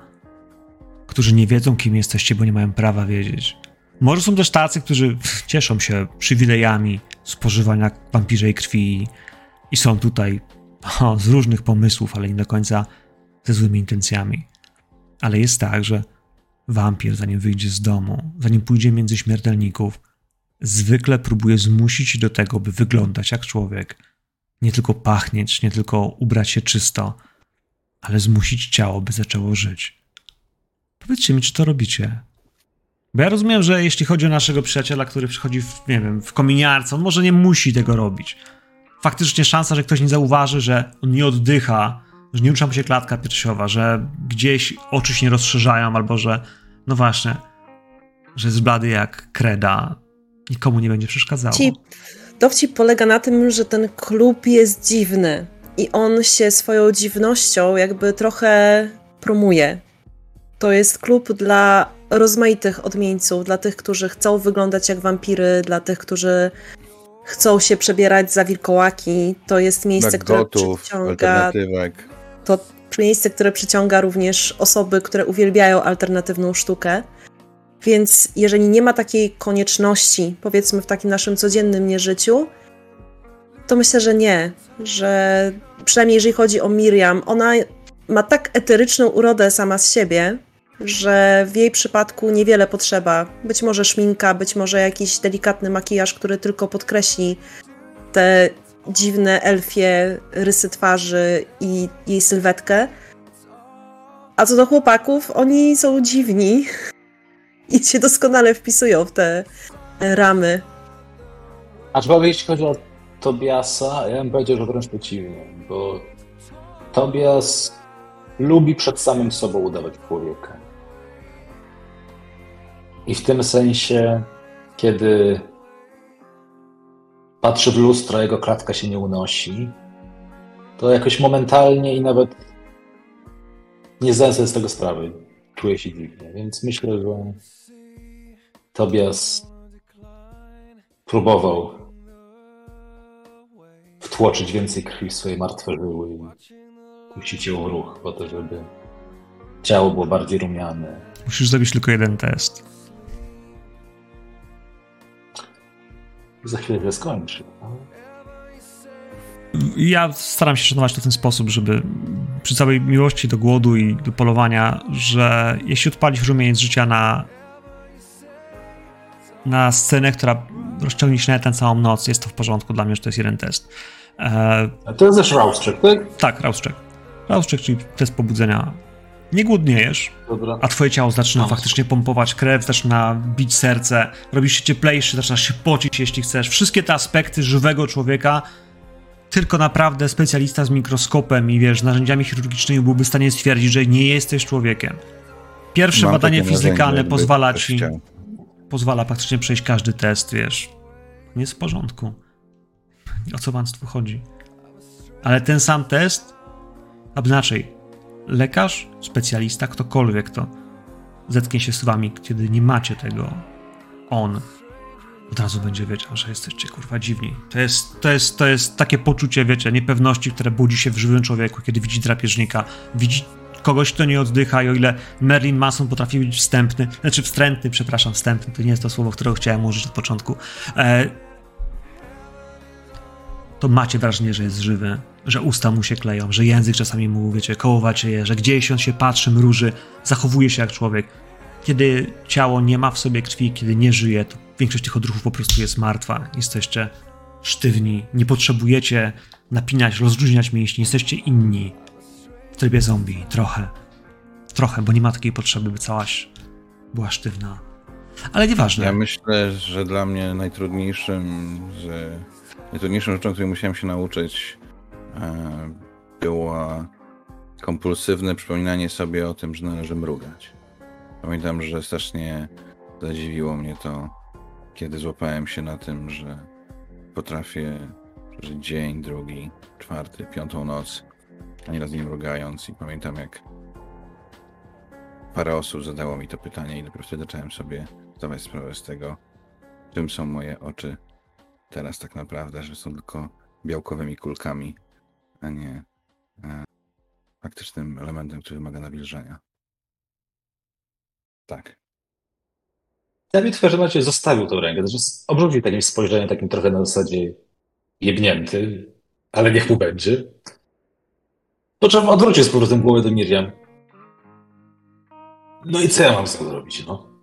którzy nie wiedzą, kim jesteście, bo nie mają prawa wiedzieć. Może są też tacy, którzy cieszą się przywilejami spożywania wampirzej krwi i są tutaj o, z różnych pomysłów, ale nie do końca ze złymi intencjami. Ale jest tak, że wampir, zanim wyjdzie z domu, zanim pójdzie między śmiertelników, zwykle próbuje zmusić do tego, by wyglądać jak człowiek. Nie tylko pachnieć, nie tylko ubrać się czysto, ale zmusić ciało, by zaczęło żyć. Powiedzcie mi, czy to robicie? Bo ja rozumiem, że jeśli chodzi o naszego przyjaciela, który przychodzi w, nie wiem, w kominiarce, on może nie musi tego robić. Faktycznie szansa, że ktoś nie zauważy, że on nie oddycha, że nie rusza mu się klatka piersiowa, że gdzieś oczy się nie rozszerzają, albo że, no właśnie, że jest blady jak kreda, nikomu nie będzie przeszkadzało. Ci dowcip polega na tym, że ten klub jest dziwny i on się swoją dziwnością jakby trochę promuje. To jest klub dla rozmaitych odmieńców, dla tych, którzy chcą wyglądać jak wampiry, dla tych, którzy chcą się przebierać za wilkołaki. To jest miejsce, które przyciąga. To miejsce, które przyciąga również osoby, które uwielbiają alternatywną sztukę. Więc jeżeli nie ma takiej konieczności, powiedzmy w takim naszym codziennym nieżyciu, to myślę, że nie. Że przynajmniej jeżeli chodzi o Miriam, ona ma tak eteryczną urodę sama z siebie, że w jej przypadku niewiele potrzeba. Być może szminka, być może jakiś delikatny makijaż, który tylko podkreśli te dziwne elfie rysy twarzy i jej sylwetkę. A co do chłopaków, oni są dziwni i się doskonale wpisują w te ramy. Aczkolwiek jeśli chodzi o Tobiasa, ja bym powiedział, że wręcz przeciwnie, bo Tobias lubi przed samym sobą udawać człowieka. I w tym sensie, kiedy patrzy w lustro, jego klatka się nie unosi, to jakoś momentalnie i nawet nie zdając sobie z tego sprawy, czuje się dziwnie. Więc myślę, że Tobias próbował wtłoczyć więcej krwi w swoje martwe żyły i puścić ją w ruch po to, żeby ciało było bardziej rumiane. Musisz zrobić tylko jeden test. Za chwilę to skończy. Ja staram się szanować to w ten sposób, żeby przy całej miłości do głodu i do polowania, że jeśli odpalisz rumieniec życia na na scenę, która rozciągnie się na tę całą noc, jest to w porządku dla mnie, że to jest jeden test. E... To jest też Rouse check, tak? Tak. Rouse check, czyli test pobudzenia. Nie głodniejesz, Dobra. a twoje ciało zaczyna no. faktycznie pompować krew, zaczyna bić serce, robisz się cieplejszy, zaczynasz się pocić, jeśli chcesz. Wszystkie te aspekty żywego człowieka tylko naprawdę specjalista z mikroskopem i wiesz, narzędziami chirurgicznymi byłby w stanie stwierdzić, że nie jesteś człowiekiem. Pierwsze Mam badanie fizykalne pozwala ci pozwala praktycznie przejść każdy test, wiesz. Nie jest w porządku. O co państwu chodzi? Ale ten sam test, a inaczej, lekarz, specjalista, ktokolwiek to zetknie się z wami, kiedy nie macie tego, on od razu będzie wiedział, że jesteście kurwa dziwni. To jest, to jest, to jest takie poczucie, wiecie, niepewności, które budzi się w żywym człowieku, kiedy widzi drapieżnika, widzi kogoś, kto nie oddycha i o ile Merlin Manson potrafi być wstępny, znaczy wstrętny, przepraszam, wstępny, to nie jest to słowo, którego chciałem użyć od początku, e, to macie wrażenie, że jest żywy, że usta mu się kleją, że język czasami mu, wiecie, kołowacie je, że gdzieś on się patrzy, mruży, zachowuje się jak człowiek. kiedy ciało nie ma w sobie krwi, kiedy nie żyje, to większość tych odruchów po prostu jest martwa. Jesteście sztywni, nie potrzebujecie napinać, rozluźniać mięśni, jesteście inni. W trybie zombie, trochę. Trochę, bo nie ma takiej potrzeby, by całaś była sztywna. Ale nieważne. Ja myślę, że dla mnie najtrudniejszym, że najtrudniejszą rzeczą, której musiałem się nauczyć, było kompulsywne przypominanie sobie o tym, że należy mrugać. Pamiętam, że strasznie zadziwiło mnie to, kiedy złapałem się na tym, że potrafię przeżyć dzień, drugi, czwarty, piątą noc, ani raz nie mrugając. I pamiętam, jak parę osób zadało mi to pytanie i dopiero wtedy zacząłem sobie zdawać sprawę z tego, czym są moje oczy teraz tak naprawdę, że są tylko białkowymi kulkami, a nie e, faktycznym elementem, który wymaga nawilżenia. Tak. Dawid w każdym razie zostawił tą rękę, znaczy obrzucił takim spojrzeniem, takim trochę na zasadzie jebnięty, ale niech mu będzie. Po czym odwrócił z powrotem głowę do Miriam. No i co ja mam z tym zrobić, no?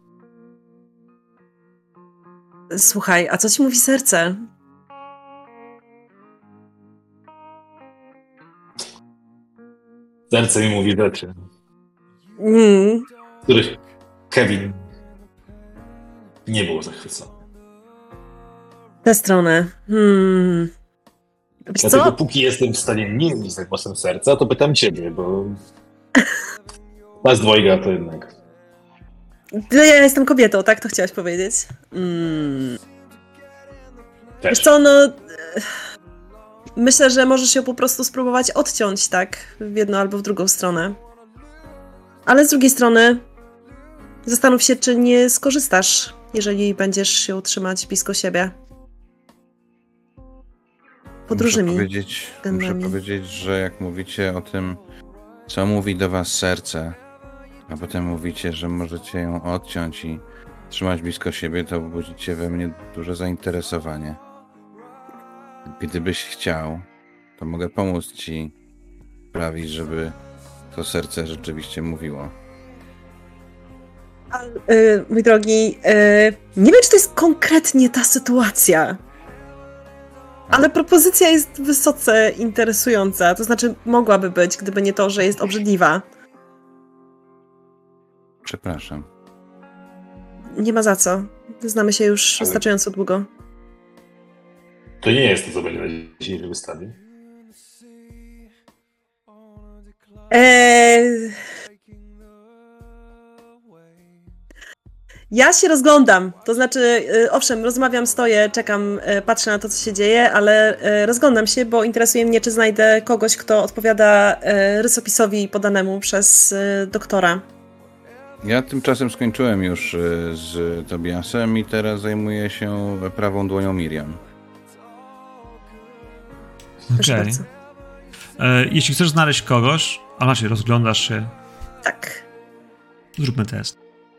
Słuchaj, a co ci mówi serce? Serce mi mówi rzeczy, Mm. których Kevin nie był zachwycony. Tę stronę. Hmm. Wiesz Dlatego co? póki jestem w stanie nie mieć tak głosem serca, to pytam ciebie, bo nas dwojga to jednak. No ja jestem kobietą, tak? To chciałaś powiedzieć. Mm. Też. Wiesz co, no... Myślę, że możesz ją po prostu spróbować odciąć, tak? W jedną albo w drugą stronę. Ale z drugiej strony zastanów się, czy nie skorzystasz, jeżeli będziesz ją trzymać blisko siebie. Pod Muszę różnymi powiedzieć, muszę powiedzieć, że jak mówicie o tym, co mówi do was serce, a potem mówicie, że możecie ją odciąć i trzymać blisko siebie, to budzicie we mnie duże zainteresowanie. Gdybyś chciał, to mogę pomóc ci sprawić, żeby to serce rzeczywiście mówiło. A, y, mój drogi, y, nie wiem, czy to jest konkretnie ta sytuacja, ale propozycja jest wysoce interesująca. To znaczy, mogłaby być, gdyby nie to, że jest obrzydliwa. Przepraszam. Nie ma za co. Znamy się już wystarczająco długo. To nie jest to, co będzie na dzisiejszej wystawie. Eee... Ja się rozglądam. To znaczy, y, owszem, rozmawiam, stoję, czekam, y, patrzę na to, co się dzieje, ale y, rozglądam się, bo interesuje mnie, czy znajdę kogoś, kto odpowiada rysopisowi podanemu przez doktora. Ja tymczasem skończyłem już z Tobiasem i teraz zajmuję się prawą dłonią Miriam. Proszę Okej. bardzo. E, Jeśli chcesz znaleźć kogoś, a znaczy rozglądasz się, Tak. zróbmy test.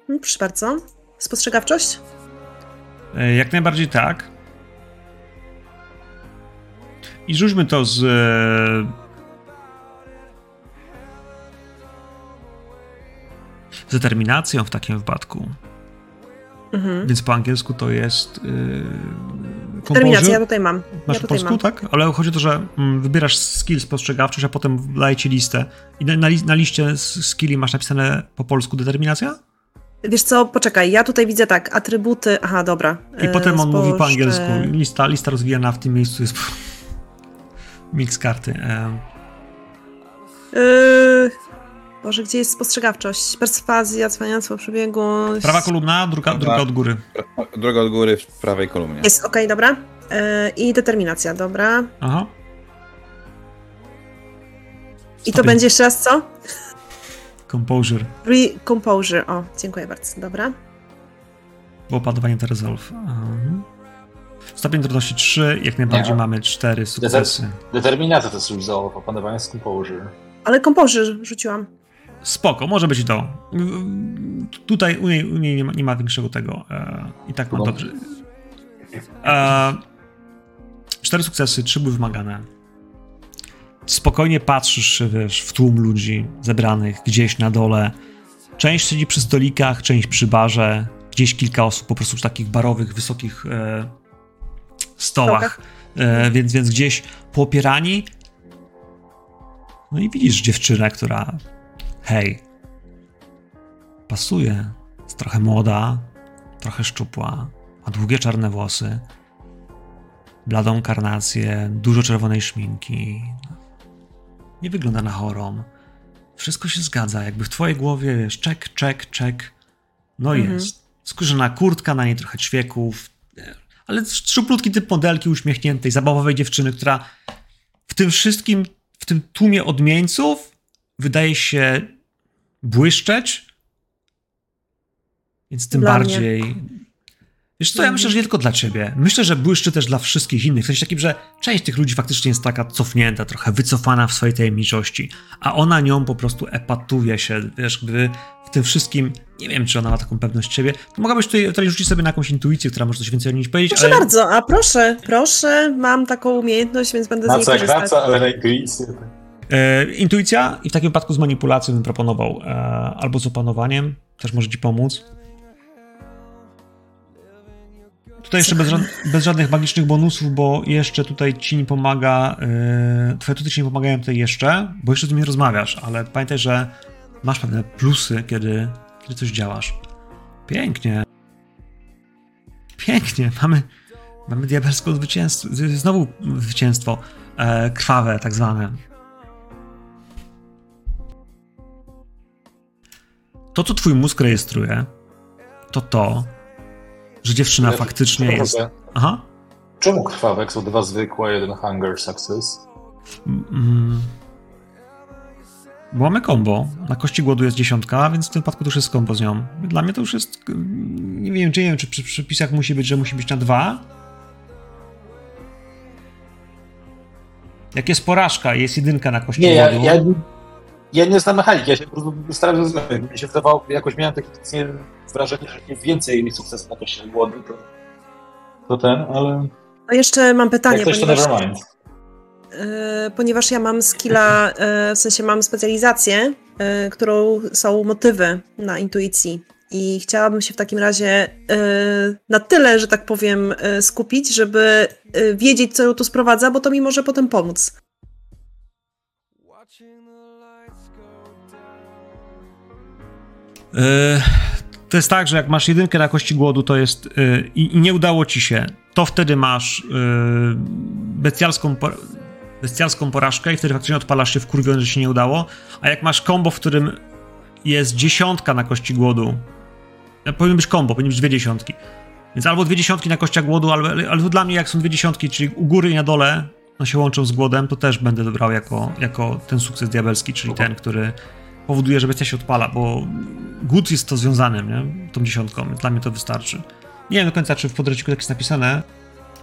Mm, Proszę bardzo. Spostrzegawczość? E, Jak najbardziej tak. I rzućmy to z. e, Z determinacją w takim wypadku. Mhm. Więc po angielsku to jest. Yy, Terminacja, ja tutaj mam. Masz ja tutaj polsku, mam. tak? Ale chodzi o to, że mm, wybierasz skill spostrzegawczość, a potem daje ci listę. I na, li- na liście skilli masz napisane po polsku determinacja? Wiesz co, poczekaj, ja tutaj widzę tak, atrybuty, aha, dobra. I E, potem on mówi po angielsku. Lista, lista rozwijana w tym miejscu jest mix karty. E, Yy... Boże, gdzie jest spostrzegawczość? Perswazja, cwaniactwo przebiegu. prawa kolumna, druga, druga od góry. Droga od góry w prawej kolumnie. Jest, okej, dobra. Yy, I determinacja, dobra. Aha. I to będzie jeszcze raz co? Composure. Recomposure. O, dziękuję bardzo, dobra. Było panowanie to resolve. Mhm. Stopień trudności 3, jak najbardziej Nie. mamy 4 sukcesy. Determinacja to jest resolve, opanowanie z composure. Ale composure rzuciłam. Spoko, może być to. Tutaj u niej, u niej nie, ma, nie ma większego tego. E, I tak mam No. dobrze. E, cztery sukcesy, trzy były wymagane. Spokojnie patrzysz wiesz, w tłum ludzi zebranych gdzieś na dole. Część siedzi przy stolikach, część przy barze, gdzieś kilka osób po prostu przy takich barowych, wysokich e, stołach, e, więc, więc gdzieś poopierani. No i widzisz dziewczynę, która hej, pasuje, jest trochę młoda, trochę szczupła, ma długie czarne włosy, bladą karnację, dużo czerwonej szminki. Nie wygląda na chorą. Wszystko się zgadza, jakby w twojej głowie, wiesz, czek, czek, czek. No Mhm. jest. Skórzana kurtka, na niej trochę ćwieków, ale szczuplutki typ modelki uśmiechniętej, zabawowej dziewczyny, która w tym wszystkim, w tym tłumie odmieńców wydaje się błyszczeć, więc tym Dla mnie. bardziej... Wiesz co, ja myślę, że nie tylko dla ciebie. Myślę, że błyszczy też dla wszystkich innych. W sensie takim, że część tych ludzi faktycznie jest taka cofnięta, trochę wycofana w swojej tajemniczości, a ona nią po prostu epatuje się, wiesz, gdy w tym wszystkim, nie wiem, czy ona ma taką pewność siebie, to mogłabyś tutaj, tutaj rzucić sobie na jakąś intuicję, która może coś więcej o niej powiedzieć, Proszę ale... bardzo, a proszę, proszę, mam taką umiejętność, więc będę z Na niej na korzystać. co, ale na intuicję. E, intuicja i w takim wypadku z manipulacją bym proponował, e, albo z opanowaniem, też może ci pomóc. Tutaj jeszcze bez, bez żadnych magicznych bonusów, bo jeszcze tutaj ci nie pomaga, e, twoje tuty ci nie pomagają tutaj jeszcze, bo jeszcze z nimi rozmawiasz, ale pamiętaj, że masz pewne plusy, kiedy, kiedy coś działasz. Pięknie. Pięknie, mamy, mamy diabelską zwycięstwo, znowu zwycięstwo, e, krwawe tak zwane. To, co twój mózg rejestruje, to to, że dziewczyna Ale- faktycznie jest. Aha. Czemu krwawek są dwa zwykłe, jeden hunger success? Mm. Bo mamy combo. Na kości głodu jest dziesiątka, więc w tym wypadku to już jest combo z nią. Dla mnie to już jest. mm, Nie wiem, czy nie wiem, czy przy przepisach musi być, że musi być na dwa. Jak jest porażka jest jedynka na kości Nie, ja, głodu. ja, ja nie znam mechaniki, ja się po prostu staram się zrozumieć. Mi się wydawało, jakoś miałem takie nie, wrażenie, że więcej sukcesów na kości głodu, to, to ten, ale A jeszcze mam pytanie, jak coś to ponieważ, e, ponieważ ja mam skilla, e, w sensie mam specjalizację, e, którą są motywy na intuicji. I chciałabym się w takim razie na tyle, że tak powiem, skupić, żeby wiedzieć, co ją tu sprowadza, bo to mi może potem pomóc. To jest tak, że jak masz jedynkę na kości głodu, to jest yy, i, nie udało ci się, to wtedy masz yy, bestialską, bestialską porażkę i wtedy faktycznie odpalasz się wkurwiony, że się nie udało. A jak masz combo, w którym jest dziesiątka na kości głodu, powinien być combo, powinien być dwie dziesiątki. Więc albo dwie dziesiątki na kościach głodu, to dla mnie jak są dwie dziesiątki, czyli u góry i na dole, one się łączą z głodem, to też będę dobrał jako, jako ten sukces diabelski, czyli ten, który powoduje, że bestia się odpala, bo głód jest to związanym, nie? Tą dziesiątką, dla mnie to wystarczy. Nie wiem do końca, czy w podręczniku tak jest napisane.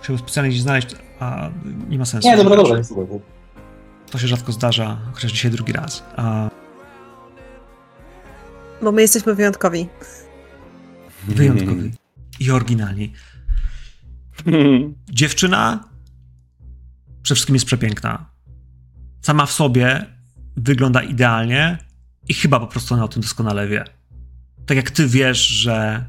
Chciałbym specjalnie gdzieś znaleźć, a nie ma sensu. Nie, dobra, dobra. To się rzadko zdarza, chociaż dzisiaj drugi raz. A Bo my jesteśmy wyjątkowi. wyjątkowy i oryginalni. Dziewczyna przede wszystkim jest przepiękna. Sama w sobie wygląda idealnie i chyba po prostu ona o tym doskonale wie. Tak jak ty wiesz, że.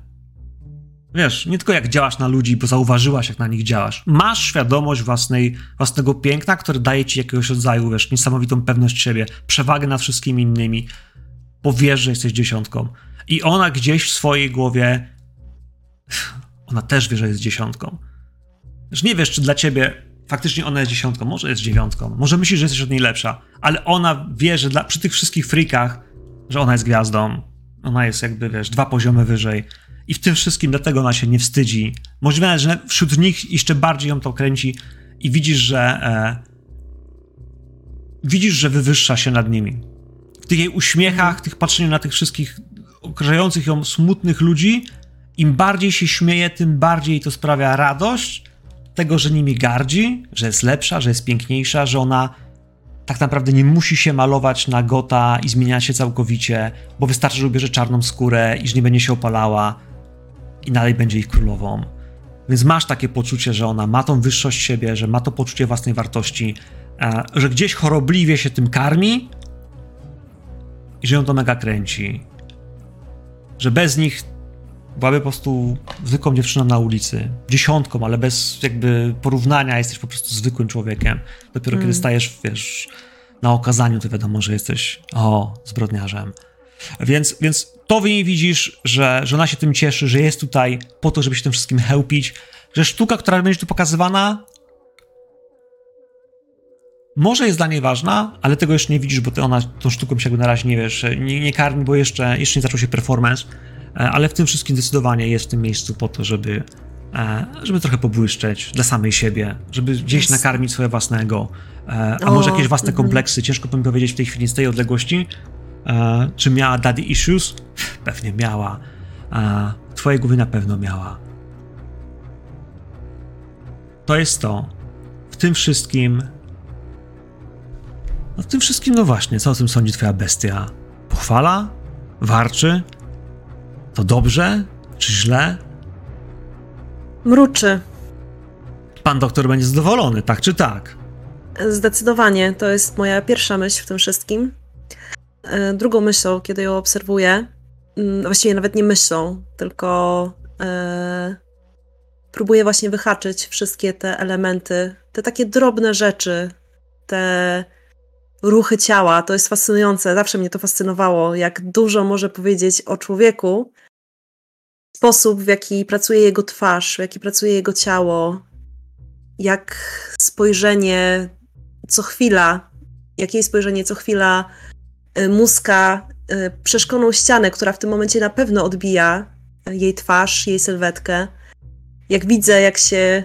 Wiesz, nie tylko jak działasz na ludzi, bo zauważyłaś, jak na nich działasz. Masz świadomość własnej, własnego piękna, które daje ci jakiegoś rodzaju, wiesz, niesamowitą pewność siebie, przewagę nad wszystkimi innymi, bo wiesz, że jesteś dziesiątką. I ona gdzieś w swojej głowie. Ona też wie, że jest dziesiątką. Że nie wiesz, czy dla ciebie faktycznie ona jest dziesiątką, może jest dziewiątką, może myślisz, że jesteś od niej lepsza, ale ona wie, że dla, przy tych wszystkich freakach, że ona jest gwiazdą. Ona jest jakby, wiesz, dwa poziomy wyżej. I w tym wszystkim dlatego ona się nie wstydzi. Możliwe, że wśród nich jeszcze bardziej ją to kręci i widzisz, że e, widzisz, że wywyższa się nad nimi. W tych jej uśmiechach, tych patrzeniu na tych wszystkich okrążających ją smutnych ludzi, im bardziej się śmieje, tym bardziej to sprawia radość tego, że nimi gardzi, że jest lepsza, że jest piękniejsza, że ona tak naprawdę nie musi się malować na gota i zmieniać się całkowicie, bo wystarczy, że ubierze czarną skórę i że nie będzie się opalała i dalej będzie ich królową. Więc masz takie poczucie, że ona ma tą wyższość siebie, że ma to poczucie własnej wartości, e, że gdzieś chorobliwie się tym karmi i że ją to mega kręci. że bez nich byłaby po prostu zwykłą dziewczyną na ulicy. Dziesiątką, ale bez jakby porównania jesteś po prostu zwykłym człowiekiem. Dopiero Mm. kiedy stajesz, wiesz, na okazaniu, to wiadomo, że jesteś, o, zbrodniarzem. Więc, więc to w niej widzisz, że, że ona się tym cieszy, że jest tutaj po to, żeby się tym wszystkim chełpić, że sztuka, która będzie tu pokazywana, może jest dla niej ważna, ale tego jeszcze nie widzisz, bo ty ona tą sztuką się jakby na razie nie wiesz, nie, nie karmi, bo jeszcze, jeszcze nie zaczął się performance, ale w tym wszystkim zdecydowanie jest w tym miejscu po to, żeby, e, żeby trochę pobłyszczeć dla samej siebie, żeby gdzieś nakarmić swoje własnego, e, a O, może jakieś własne mhm. kompleksy. Ciężko mi powiedzieć w tej chwili z tej odległości, e, czy miała daddy issues? Pewnie miała. E, w twojej głowie na pewno miała. To jest to. W tym wszystkim. No w tym wszystkim, no właśnie, co o tym sądzi twoja bestia? Pochwala? Warczy? To dobrze? Czy źle? Mruczy. Pan doktor będzie zadowolony, tak czy tak? Zdecydowanie, to jest moja pierwsza myśl w tym wszystkim. E, Drugą myślą, kiedy ją obserwuję, mm, właściwie nawet nie myślą, tylko e, próbuję właśnie wyhaczyć wszystkie te elementy, te takie drobne rzeczy, te ruchy ciała. To jest fascynujące, zawsze mnie to fascynowało, jak dużo może powiedzieć o człowieku. Sposób, w jaki pracuje jego twarz, w jaki pracuje jego ciało, jak spojrzenie co chwila, jak jej spojrzenie co chwila y, muska y, przeszkoną ścianę, która w tym momencie na pewno odbija y, jej twarz, jej sylwetkę. Jak widzę, jak się,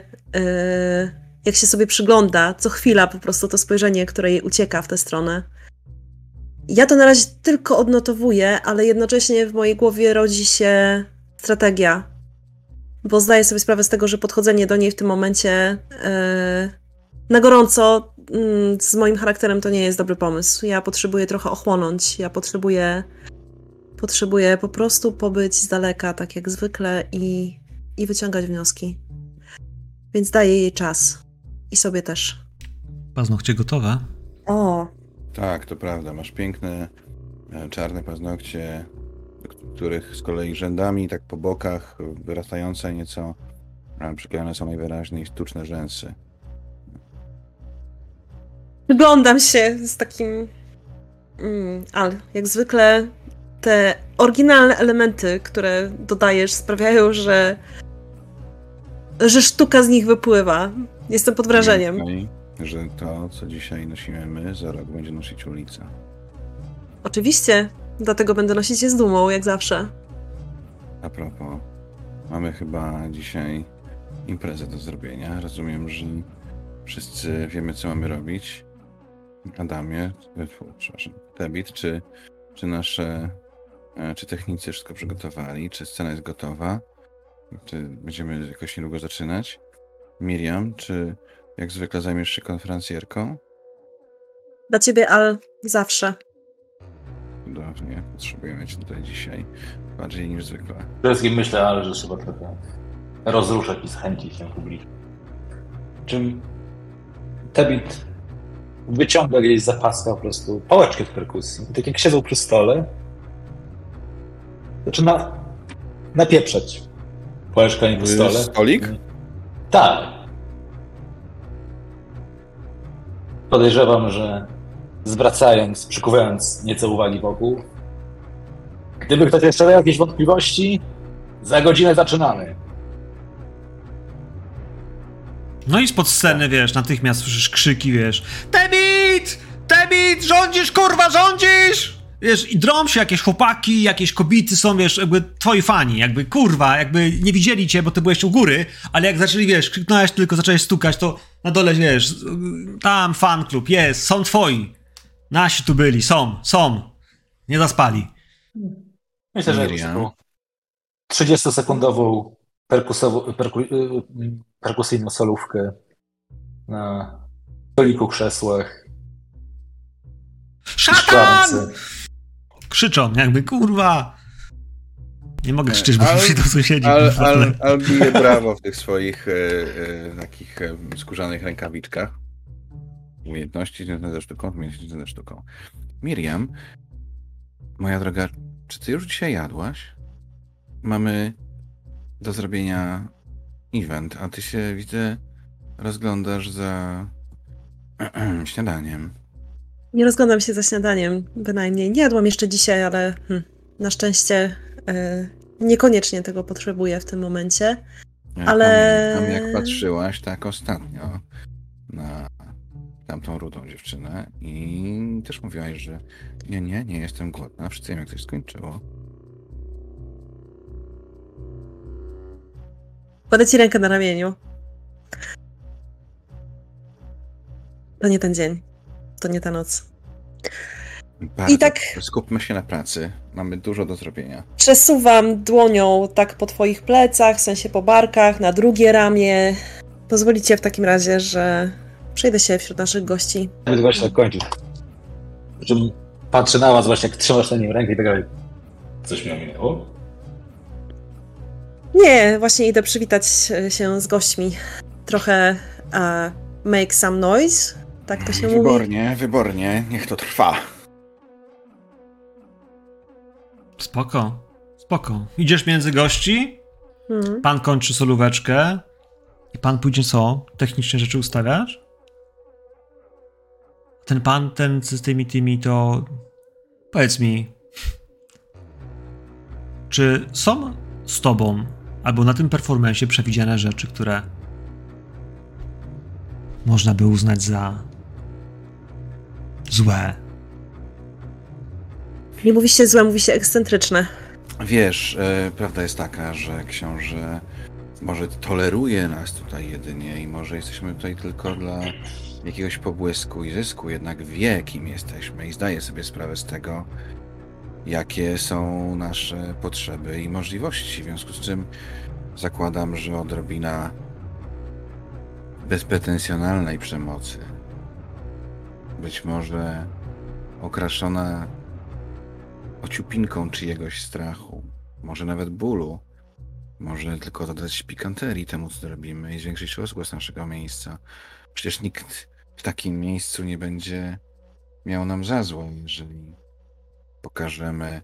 jak się sobie przygląda, co chwila po prostu to spojrzenie, które jej ucieka w tę stronę. Ja to na razie tylko odnotowuję, ale jednocześnie w mojej głowie rodzi się strategia, bo zdaję sobie sprawę z tego, że podchodzenie do niej w tym momencie yy, na gorąco mm, z moim charakterem to nie jest dobry pomysł. Ja potrzebuję trochę ochłonąć. Ja potrzebuję, potrzebuję po prostu pobyć z daleka, tak jak zwykle, i, i wyciągać wnioski. Więc daję jej czas. I sobie też. Paznokcie gotowe? O, Tak, to prawda. Masz piękne e, czarne paznokcie, których z kolei rzędami, tak po bokach, wyrastające nieco, przyklejone są najwyraźniej sztuczne rzęsy. Wyglądam się z takim. Mm, ale jak zwykle te oryginalne elementy, które dodajesz, sprawiają, że. że sztuka z nich wypływa. Jestem pod wrażeniem. I że to, co dzisiaj nosimy my, za rok będzie nosić ulica. Oczywiście, dlatego będę nosić je z dumą, jak zawsze. A propos, mamy chyba dzisiaj imprezę do zrobienia. Rozumiem, że wszyscy wiemy, co mamy robić. Adamie, e, przepraszam, Debit, czy, czy nasze, e, czy technicy wszystko przygotowali? Czy scena jest gotowa? Czy będziemy jakoś niedługo zaczynać? Miriam, czy jak zwykle zajmiesz się konferencjerką? Dla ciebie, Al, zawsze. Cudownie, potrzebujemy cię tutaj dzisiaj bardziej niż zwykle. Przede wszystkim myślę, ale że trzeba trochę rozruszać i zachęcić się publicznie. Czym Tebit wyciąga gdzieś z zapaska po prostu pałeczkę w perkusji. I tak jak siedzą przy stole, zaczyna napieprzać pałeczkami po stole. Stolik? Tak. Podejrzewam, że zwracając, przykuwając nieco uwagi wokół, gdyby ktoś jeszcze miał jakieś wątpliwości, za godzinę zaczynamy. No i spod sceny, wiesz, natychmiast słyszysz krzyki, wiesz Debit! Debit! Rządzisz, kurwa, rządzisz! Wiesz, i drą się jakieś chłopaki, jakieś kobiety są, wiesz, jakby twoi fani, jakby kurwa, jakby nie widzieli cię, bo ty byłeś u góry, ale jak zaczęli, wiesz, krzyknąłeś tylko, zacząłeś stukać, to na dole, wiesz, tam fan klub, jest, są twoi. Nasi tu byli, są, są. Nie zaspali. Myślę, że jakąś Miriam. taką 30-sekundową perkusową, perku, y, perkusyjną solówkę na stoliku, krzesłach, Szatan! Krzyczą, jakby, kurwa. Nie mogę krzyczeć, bo musi do sąsiedzi. Al, al, ale- al bije brawo w tych swoich e, e, takich e, skórzanych rękawiczkach. Umiejętności związane ze sztuką, umiejętności związane ze sztuką. Miriam, moja droga, czy ty już dzisiaj jadłaś? mamy do zrobienia event, a ty się widzę rozglądasz za śniadaniem. Nie rozglądam się za śniadaniem, bynajmniej. Nie jadłam jeszcze dzisiaj, ale hm, na szczęście y, niekoniecznie tego potrzebuję w tym momencie. Ja Ale- Pamiętam, jak patrzyłaś tak ostatnio na tamtą rudą dziewczynę i też mówiłaś, że nie, nie, nie jestem głodna, wszyscy wiem, jak to się skończyło. Kładę ci rękę na ramieniu. To nie ten dzień. To nie ta noc. Bardzo. I tak Skupmy się na pracy. Mamy dużo do zrobienia. przesuwam dłonią tak po twoich plecach, w sensie po barkach, na drugie ramię. Pozwolicie w takim razie, że przejdę się wśród naszych gości. Nawet właśnie tak czym patrzę na was właśnie, jak trzymasz na nim rękę i tak dalej. Coś mi ominęło? Nie, właśnie idę przywitać e, się z gośćmi. Trochę e, make some noise, tak to się mówi. Wybornie, wybornie, niech to trwa. Spoko, spoko. Idziesz między gości, Mhm. pan kończy solóweczkę i pan pójdzie co? Technicznie rzeczy ustawiasz? Ten pan, ten z tymi tymi to... Powiedz mi, czy są z tobą albo na tym performencie przewidziane rzeczy, które można by uznać za złe? Nie mówi się złe, mówi się ekscentryczne. Wiesz, e, prawda jest taka, że książę może toleruje nas tutaj jedynie i może jesteśmy tutaj tylko dla jakiegoś pobłysku i zysku, jednak wie, kim jesteśmy i zdaje sobie sprawę z tego, jakie są nasze potrzeby i możliwości. W związku z czym zakładam, że odrobina bezpretensjonalnej przemocy, być może okraszona ociupinką czyjegoś strachu, może nawet bólu, może tylko dodać pikanterii temu, co robimy i zwiększyć rozgłos naszego miejsca. Przecież nikt w takim miejscu nie będzie miał nam za złe, jeżeli pokażemy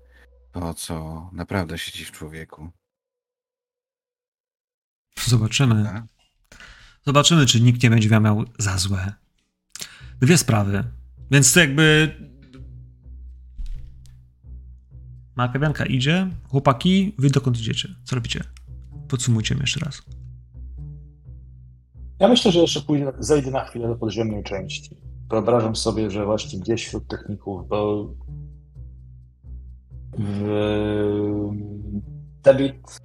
to, co naprawdę siedzi w człowieku. Zobaczymy. Tak? Zobaczymy, czy nikt nie będzie miał za złe. Dwie sprawy. Więc to jakby. Makawianka idzie. Chłopaki, wy dokąd idziecie? Co robicie? Podsumujcie jeszcze raz. Ja myślę, że jeszcze pójdę, zejdę na chwilę do podziemnej części. Wyobrażam sobie, że właśnie gdzieś wśród techników, bo w... Debit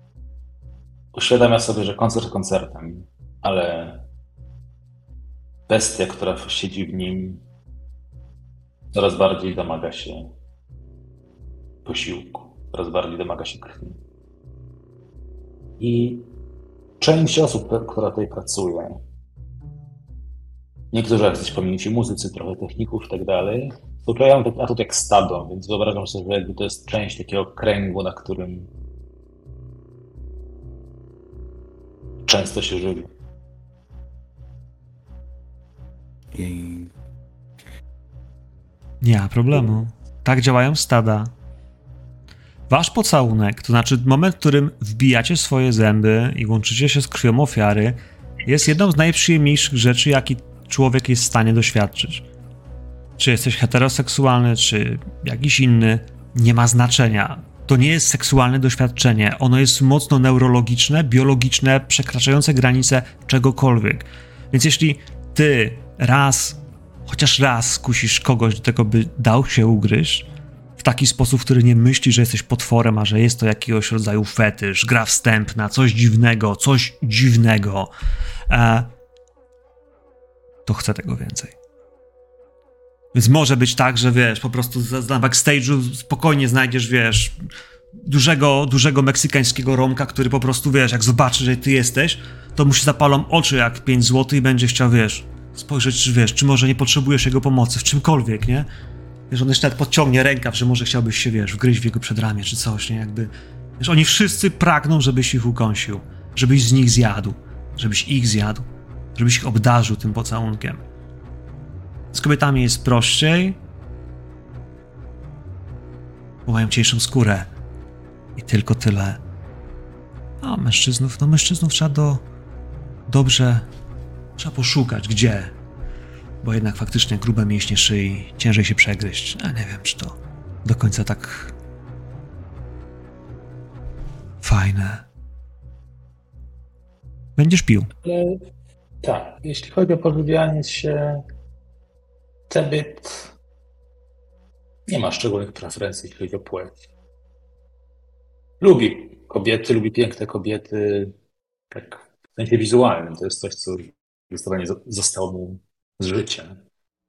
uświadamia sobie, że koncert koncertem, ale bestia, która siedzi w nim, coraz bardziej domaga się posiłku, coraz bardziej domaga się krwi. I część osób, która tutaj pracuje, niektórzy jacyś pamięci muzycy, trochę techników i tak dalej, tak atut jak stado, więc wyobrażam sobie, że jakby to jest część takiego kręgu, na którym często się żywi. I Nie ma problemu. Tak działają stada. Wasz pocałunek, to znaczy moment, w którym wbijacie swoje zęby i łączycie się z krwią ofiary, jest jedną z najprzyjemniejszych rzeczy, jaki człowiek jest w stanie doświadczyć. Czy jesteś heteroseksualny, czy jakiś inny, nie ma znaczenia. To nie jest seksualne doświadczenie. Ono jest mocno neurologiczne, biologiczne, przekraczające granice czegokolwiek. Więc jeśli ty raz, chociaż raz skusisz kogoś do tego, by dał się ugryźć, w taki sposób, w który nie myśli, że jesteś potworem, a że jest to jakiegoś rodzaju fetysz, gra wstępna, coś dziwnego, coś dziwnego, e, to chcę tego więcej. Więc może być tak, że wiesz, po prostu na backstage'u spokojnie znajdziesz, wiesz, dużego, dużego meksykańskiego romka, który po prostu, wiesz, jak zobaczy, że ty jesteś, to mu się zapalą oczy jak 5 zł i będzie chciał, wiesz, spojrzeć, czy wiesz, czy może nie potrzebujesz jego pomocy w czymkolwiek, nie? Wiesz, on jeszcze nawet podciągnie rękaw, że może chciałbyś się, wiesz, wgryźć w jego przedramię czy coś, nie? Jakby, wiesz, oni wszyscy pragną, żebyś ich ukąsił, żebyś z nich zjadł, żebyś ich zjadł, żebyś ich obdarzył tym pocałunkiem. Z kobietami jest prościej, bo mają cieńszą skórę i tylko tyle. A mężczyznów, no mężczyznów trzeba do dobrze trzeba poszukać, gdzie. Bo jednak faktycznie grube mięśnie szyi, ciężej się przegryźć. A nie wiem, czy to do końca tak fajne. Będziesz pił. Tak, jeśli chodzi o pożywianie się, Tebyt nie ma szczególnych preferencji, jeśli chodzi o płeć. Lubi kobiety, lubi piękne kobiety, tak w sensie wizualnym. To jest coś, co zdecydowanie zostało mu z życia.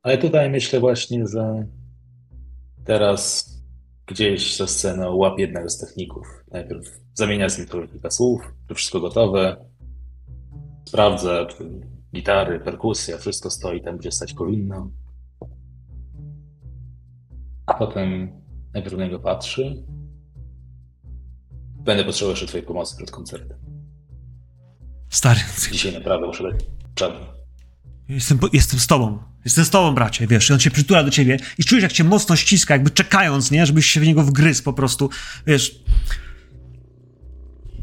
Ale tutaj myślę właśnie, że teraz gdzieś za scenę łapie jednego z techników. Najpierw zamienia z nim kilka słów, czy wszystko gotowe. Sprawdza, czy gitary, perkusja, wszystko stoi tam, gdzie stać powinno. A potem najpierw na niego patrzy. Będę potrzebował jeszcze twojej pomocy przed koncertem. Stary, Dzisiaj naprawdę muszę dać czadu. jestem, jestem z tobą. Jestem z tobą, bracie, wiesz, i on się przytula do ciebie i czujesz, jak cię mocno ściska, jakby czekając, nie, żebyś się w niego wgryzł po prostu, wiesz.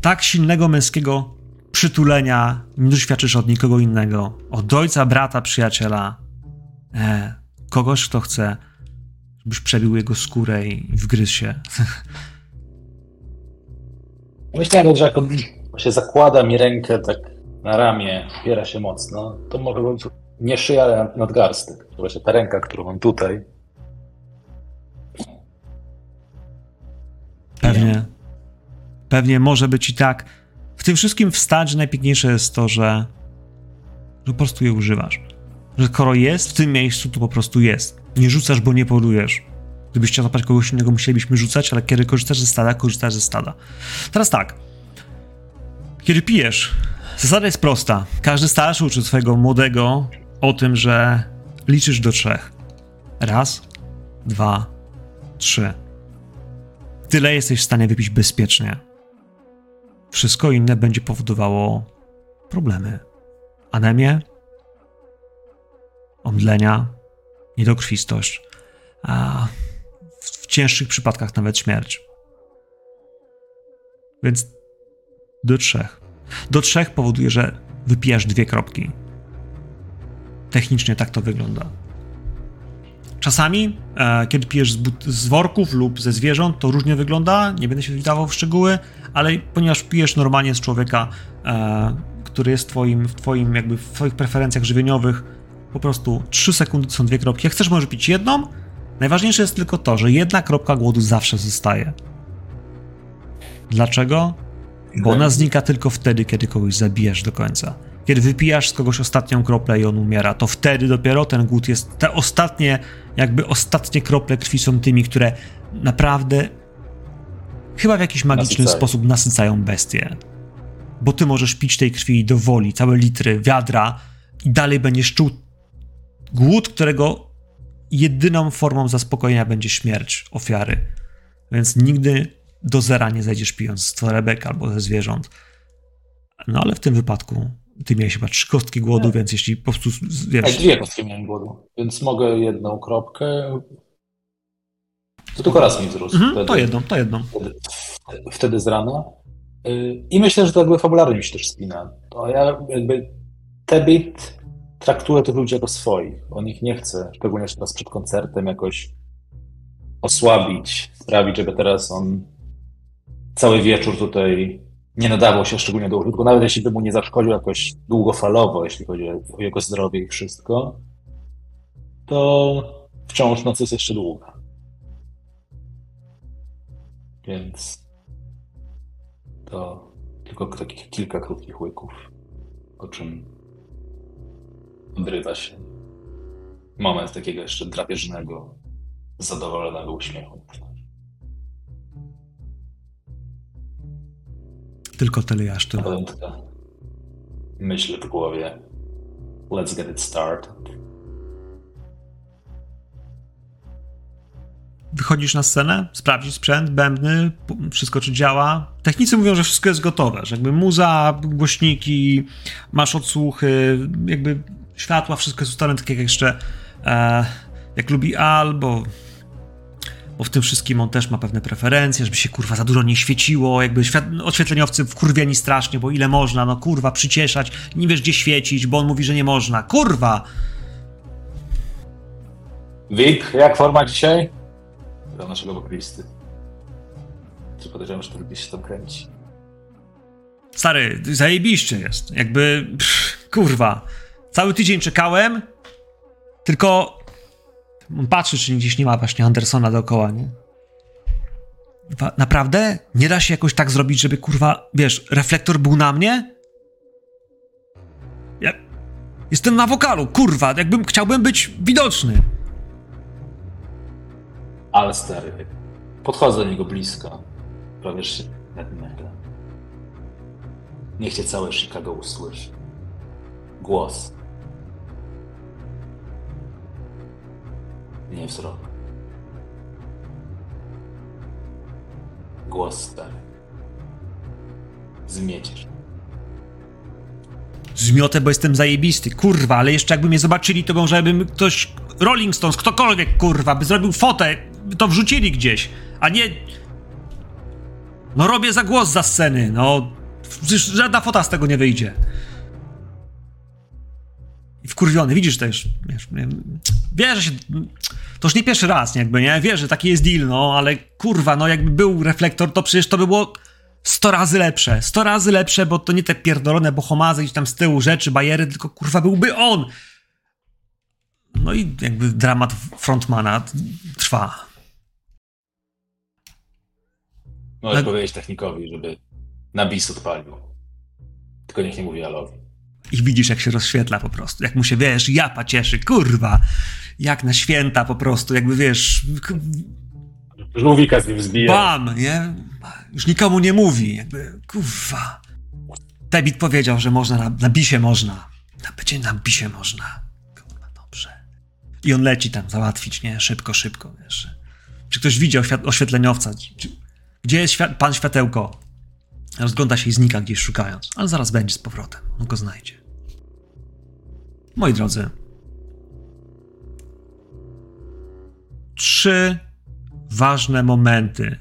Tak silnego męskiego przytulenia nie doświadczysz od nikogo innego. Od ojca, brata, przyjaciela. E, kogoś, kto chce, żebyś przebił jego skórę i wgryzł się. Myślałem, że jak on się zakłada mi rękę tak na ramię, opiera się mocno, to może być nie szyja, ale nadgarstek. Właśnie ta ręka, którą mam tutaj. Pewnie. Pewnie może być i tak. Tym wszystkim wstać, najpiękniejsze jest to, że, że po prostu je używasz. Że skoro jest w tym miejscu, to po prostu jest. Nie rzucasz, bo nie polujesz. Gdybyś chciał zapaść kogoś innego, musielibyśmy rzucać, ale kiedy korzystasz ze stada, korzystasz ze stada. Teraz tak. Kiedy pijesz, zasada jest prosta. Każdy starszy uczy swojego młodego o tym, że liczysz do trzech. Raz, dwa, trzy. Tyle jesteś w stanie wypić bezpiecznie. Wszystko inne będzie powodowało problemy. Anemię, omdlenia, niedokrwistość, a w cięższych przypadkach nawet śmierć. Więc do trzech. Do trzech powoduje, że wypijasz dwie kropki. Technicznie tak to wygląda. Czasami, e, kiedy pijesz z, z worków lub ze zwierząt, to różnie wygląda. Nie będę się wdawał w szczegóły, ale ponieważ pijesz normalnie z człowieka, e, który jest twoim, w twoim, jakby w twoich preferencjach żywieniowych, po prostu 3 sekundy to są dwie kropki. Jak chcesz, możesz pić jedną. Najważniejsze jest tylko to, że jedna kropka głodu zawsze zostaje. Dlaczego? Bo ona znika tylko wtedy, kiedy kogoś zabijesz do końca. Kiedy wypijasz z kogoś ostatnią kroplę i on umiera, to wtedy dopiero ten głód jest. Te ostatnie, jakby ostatnie krople krwi są tymi, które naprawdę chyba w jakiś magiczny Nasycają. sposób nasycają bestię. Bo ty możesz pić tej krwi do woli, całe litry, wiadra i dalej będziesz czuł głód, którego jedyną formą zaspokojenia będzie śmierć ofiary. Więc nigdy do zera nie zejdziesz pijąc z torebek albo ze zwierząt. No ale w tym wypadku ty miałeś chyba trzy kostki głodu, więc jeśli po prostu, z- Tak, wiesz, dwie kostki miałem głodu, więc mogę jedną kropkę. To tylko raz mi wzrósł. mhm, wtedy, to jedną, to jedną. Wtedy, wtedy z rana. Y, I myślę, że to jakby fabularnie mi się też spina. To ja jakby Tebit traktuję tych ludzi jako swoich. On ich nie chce, szczególnie teraz przed koncertem, jakoś osłabić, sprawić, żeby teraz on cały wieczór tutaj nie nadawał się szczególnie do użytku, nawet jeśli by mu nie zaszkodził jakoś długofalowo, jeśli chodzi o jego zdrowie i wszystko, to wciąż noc jest jeszcze długa. Więc to tylko takich kilka krótkich łyków, po czym odrywa się moment takiego jeszcze drapieżnego, zadowolonego uśmiechu. Tylko tyle aż tyle. potem taka myśl w głowie. Let's get it started. Wychodzisz na scenę, sprawdzić sprzęt, bębny, wszystko czy działa. Technicy mówią, że wszystko jest gotowe, że jakby muza, głośniki, masz odsłuchy, jakby światła, wszystko jest ustalone tak jak jeszcze e, jak lubi Al, bo bo w tym wszystkim on też ma pewne preferencje, żeby się kurwa za dużo nie świeciło, jakby świat- oświetleniowcy wkurwieni strasznie, bo ile można, no kurwa, przycieszać, nie wiesz gdzie świecić, bo on mówi, że nie można, kurwa! Wik, jak forma dzisiaj? Do naszego wokalisty. Czy podejrzewam, że to gdzieś się tam kręci? Stary, zajebiście jest, jakby, pff, kurwa, cały tydzień czekałem, tylko patrzy, czy gdzieś nie ma właśnie Andersona dookoła, nie? Naprawdę? Nie da się jakoś tak zrobić, żeby kurwa, wiesz, reflektor był na mnie? Ja jestem na wokalu, kurwa, jakbym chciałbym być widoczny. Ale stary, podchodzę do niego blisko. Prawie metr. Niech cię całe Chicago usłyszy. Głos. Nie wzrok. Głos stary. Zmiecisz. Zmiotę, bo jestem zajebisty, kurwa, ale jeszcze jakby mnie zobaczyli, to może bym ktoś, Rolling Stones, ktokolwiek, kurwa, by zrobił fotę, to wrzucili gdzieś, a nie... No robię za głos za sceny, no... Żadna fota z tego nie wyjdzie. I wkurwiony, widzisz też, wiesz, nie- wie, że się... To już nie pierwszy raz, jakby, nie? Wie, że taki jest deal, no, ale kurwa, no jakby był reflektor, to przecież to by było 100 razy lepsze. 100 razy lepsze, bo to nie te pierdolone bohomazy gdzieś tam z tyłu rzeczy, bajery, tylko kurwa byłby on. No i jakby dramat frontmana trwa. Możesz Tak. powiedzieć technikowi, żeby na bis odpalił. Tylko niech nie mówi Alowi. I widzisz, jak się rozświetla po prostu. Jak mu się, wiesz, japa cieszy, kurwa. Jak na święta po prostu, jakby wiesz, Żółwika z nim zbije. bam, nie? Już nikomu nie mówi, jakby, kurwa. Debit powiedział, że można, na, na bisie można. Na, będzie na bisie można. Kurwa, dobrze. I on leci tam załatwić, nie? Szybko, szybko, wiesz. Czy ktoś widział oświetleniowca? Czy, gdzie jest świat, pan światełko? Rozgląda się i znika gdzieś szukając, ale zaraz będzie z powrotem. On go znajdzie. Moi drodzy. Trzy ważne momenty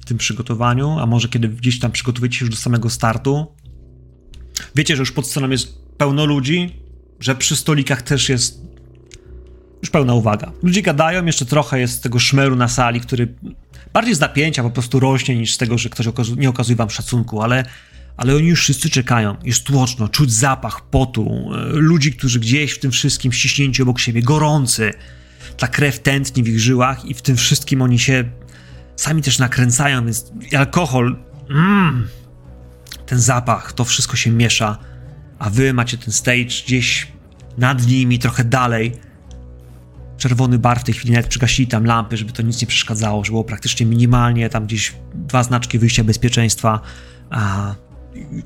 w tym przygotowaniu, a może kiedy gdzieś tam przygotujecie się już do samego startu. Wiecie, że już pod sceną jest pełno ludzi, że przy stolikach też jest już pełna uwaga. Ludzie gadają, jeszcze trochę jest tego szmeru na sali, który bardziej z napięcia po prostu rośnie niż z tego, że ktoś nie okazuje wam szacunku, ale, ale oni już wszyscy czekają. Jest tłoczno, czuć zapach potu, e, ludzi, którzy gdzieś w tym wszystkim ściśnięci obok siebie, gorący. Ta krew tętni w ich żyłach i w tym wszystkim oni się sami też nakręcają, więc alkohol, mm, ten zapach, to wszystko się miesza, a wy macie ten stage gdzieś nad nimi, trochę dalej. Czerwony bar w tej chwili, nawet przygasili tam lampy, żeby to nic nie przeszkadzało, że było praktycznie minimalnie, tam gdzieś dwa znaczki wyjścia bezpieczeństwa. A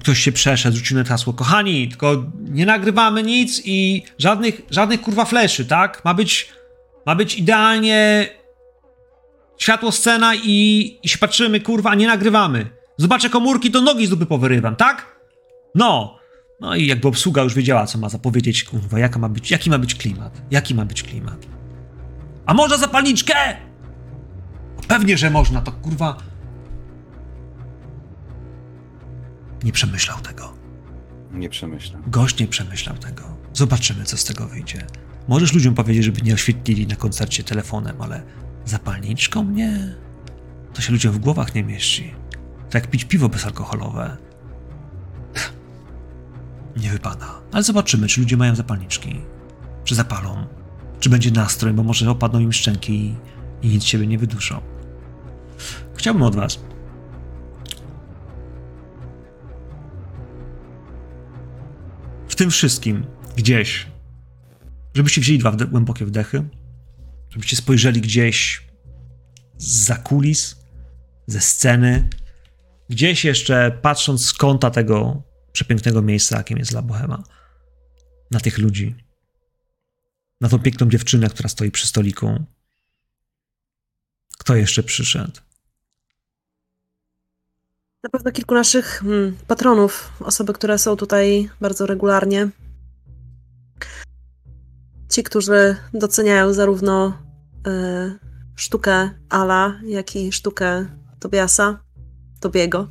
ktoś się przeszedł, rzucił na hasło, kochani, tylko nie nagrywamy nic i żadnych, żadnych kurwa fleszy, tak? Ma być, ma być idealnie światło scena i, i się patrzymy, kurwa, a nie nagrywamy. Zobaczę komórki, to nogi z dupy powyrywam, tak? No. No i jakby obsługa już wiedziała, co ma zapowiedzieć, kurwa, jaka ma być, jaki ma być klimat. Jaki ma być klimat. A można zapalniczkę? Pewnie, że można, to kurwa... Nie przemyślał tego. Nie przemyślam. Gość nie przemyślał tego. Zobaczymy, co z tego wyjdzie. Możesz ludziom powiedzieć, żeby nie oświetlili na koncercie telefonem, ale zapalniczką nie. To się ludziom w głowach nie mieści. To jak pić piwo bezalkoholowe. Nie wypada. Ale zobaczymy, czy ludzie mają zapalniczki. Czy zapalą. Czy będzie nastrój, bo może opadną im szczęki i, i nic siebie nie wyduszą. Chciałbym od was, w tym wszystkim gdzieś, żebyście wzięli dwa wde- głębokie wdechy, żebyście spojrzeli gdzieś za kulis, ze sceny, gdzieś jeszcze patrząc z kąta tego przepięknego miejsca, jakim jest La Bohema, na tych ludzi, na tą piękną dziewczynę, która stoi przy stoliku. Kto jeszcze przyszedł? Na pewno kilku naszych hmm, patronów, osoby, które są tutaj bardzo regularnie. Ci, którzy doceniają zarówno e, sztukę Ala, jak i sztukę Tobiasa, Tobiego.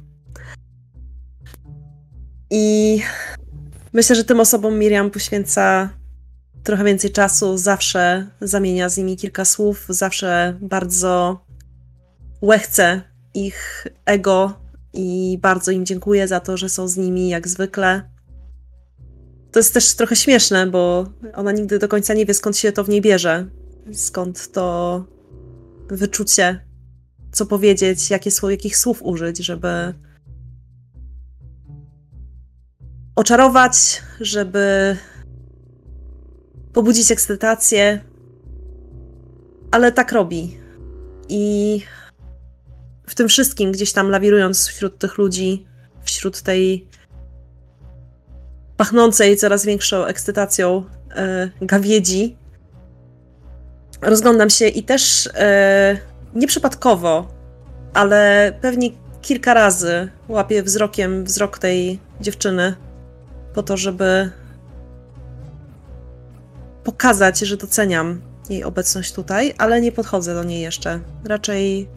I myślę, że tym osobom Miriam poświęca trochę więcej czasu, zawsze zamienia z nimi kilka słów, zawsze bardzo łechce ich ego i bardzo im dziękuję za to, że są z nimi jak zwykle. To jest też trochę śmieszne, bo ona nigdy do końca nie wie, skąd się to w niej bierze. Skąd to wyczucie, co powiedzieć, jakie słow, jakich słów użyć, żeby oczarować, żeby pobudzić ekscytację, ale tak robi. I w tym wszystkim, gdzieś tam lawirując wśród tych ludzi, wśród tej pachnącej coraz większą ekscytacją e, gawiedzi, rozglądam się i też e, nieprzypadkowo, ale pewnie kilka razy łapię wzrokiem wzrok tej dziewczyny po to, żeby pokazać, że doceniam jej obecność tutaj, ale nie podchodzę do niej jeszcze. Raczej,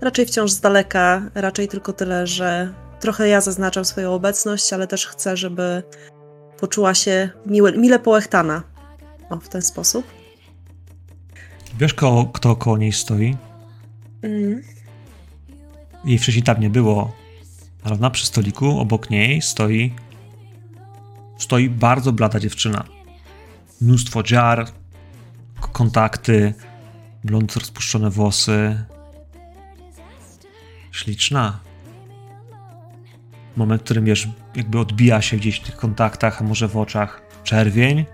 raczej wciąż z daleka, raczej tylko tyle, że trochę ja zaznaczam swoją obecność, ale też chcę, żeby poczuła się miłe, mile połechtana. O, w ten sposób. Wiesz, kto, kto koło niej stoi? Mm. Jej wcześniej tam nie było, ale ona przy stoliku obok niej stoi stoi bardzo blada dziewczyna. Mnóstwo dziar, kontakty, blond rozpuszczone włosy. Śliczna. Moment, w którym wiesz, jakby odbija się gdzieś w tych kontaktach, a może w oczach czerwień.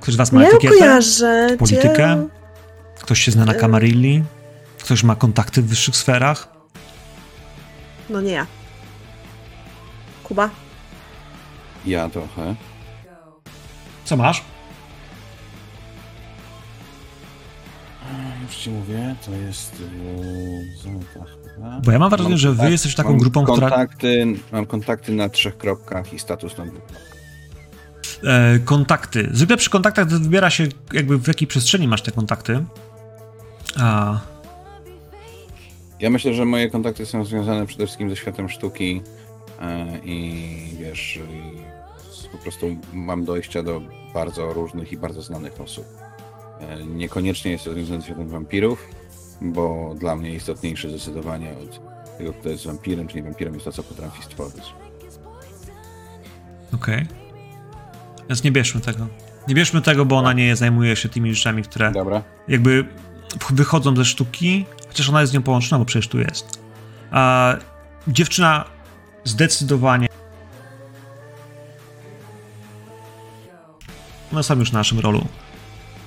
Ktoś z was ma Ja etykietę? kojarzę. Politykę? Ktoś się zna na Camarilli? Ktoś ma kontakty w wyższych sferach? No nie ja. Kuba? Ja trochę. Co masz? Już ci mówię, to jest chyba. Bo ja mam wrażenie, że wy jesteście taką mam grupą, która kontakty, Mam kontakty na trzech kropkach i status na dwóch. E, kontakty. Zwykle przy kontaktach wybiera się jakby w jakiej przestrzeni masz te kontakty. A, Ja myślę, że moje kontakty są związane przede wszystkim ze światem sztuki e, i wiesz, i po prostu mam dojścia do bardzo różnych i bardzo znanych osób. E, Niekoniecznie jest to związane z światem wampirów, bo dla mnie istotniejsze zdecydowanie od tego, kto jest wampirem, czy nie wampirem, jest to, co potrafi stworzyć. okej. Więc nie bierzmy tego. Nie bierzmy tego, bo ona nie zajmuje się tymi rzeczami, które Dobra. jakby wychodzą ze sztuki, chociaż ona jest z nią połączona, bo przecież tu jest. A dziewczyna zdecydowanie. One są już w naszym rolu.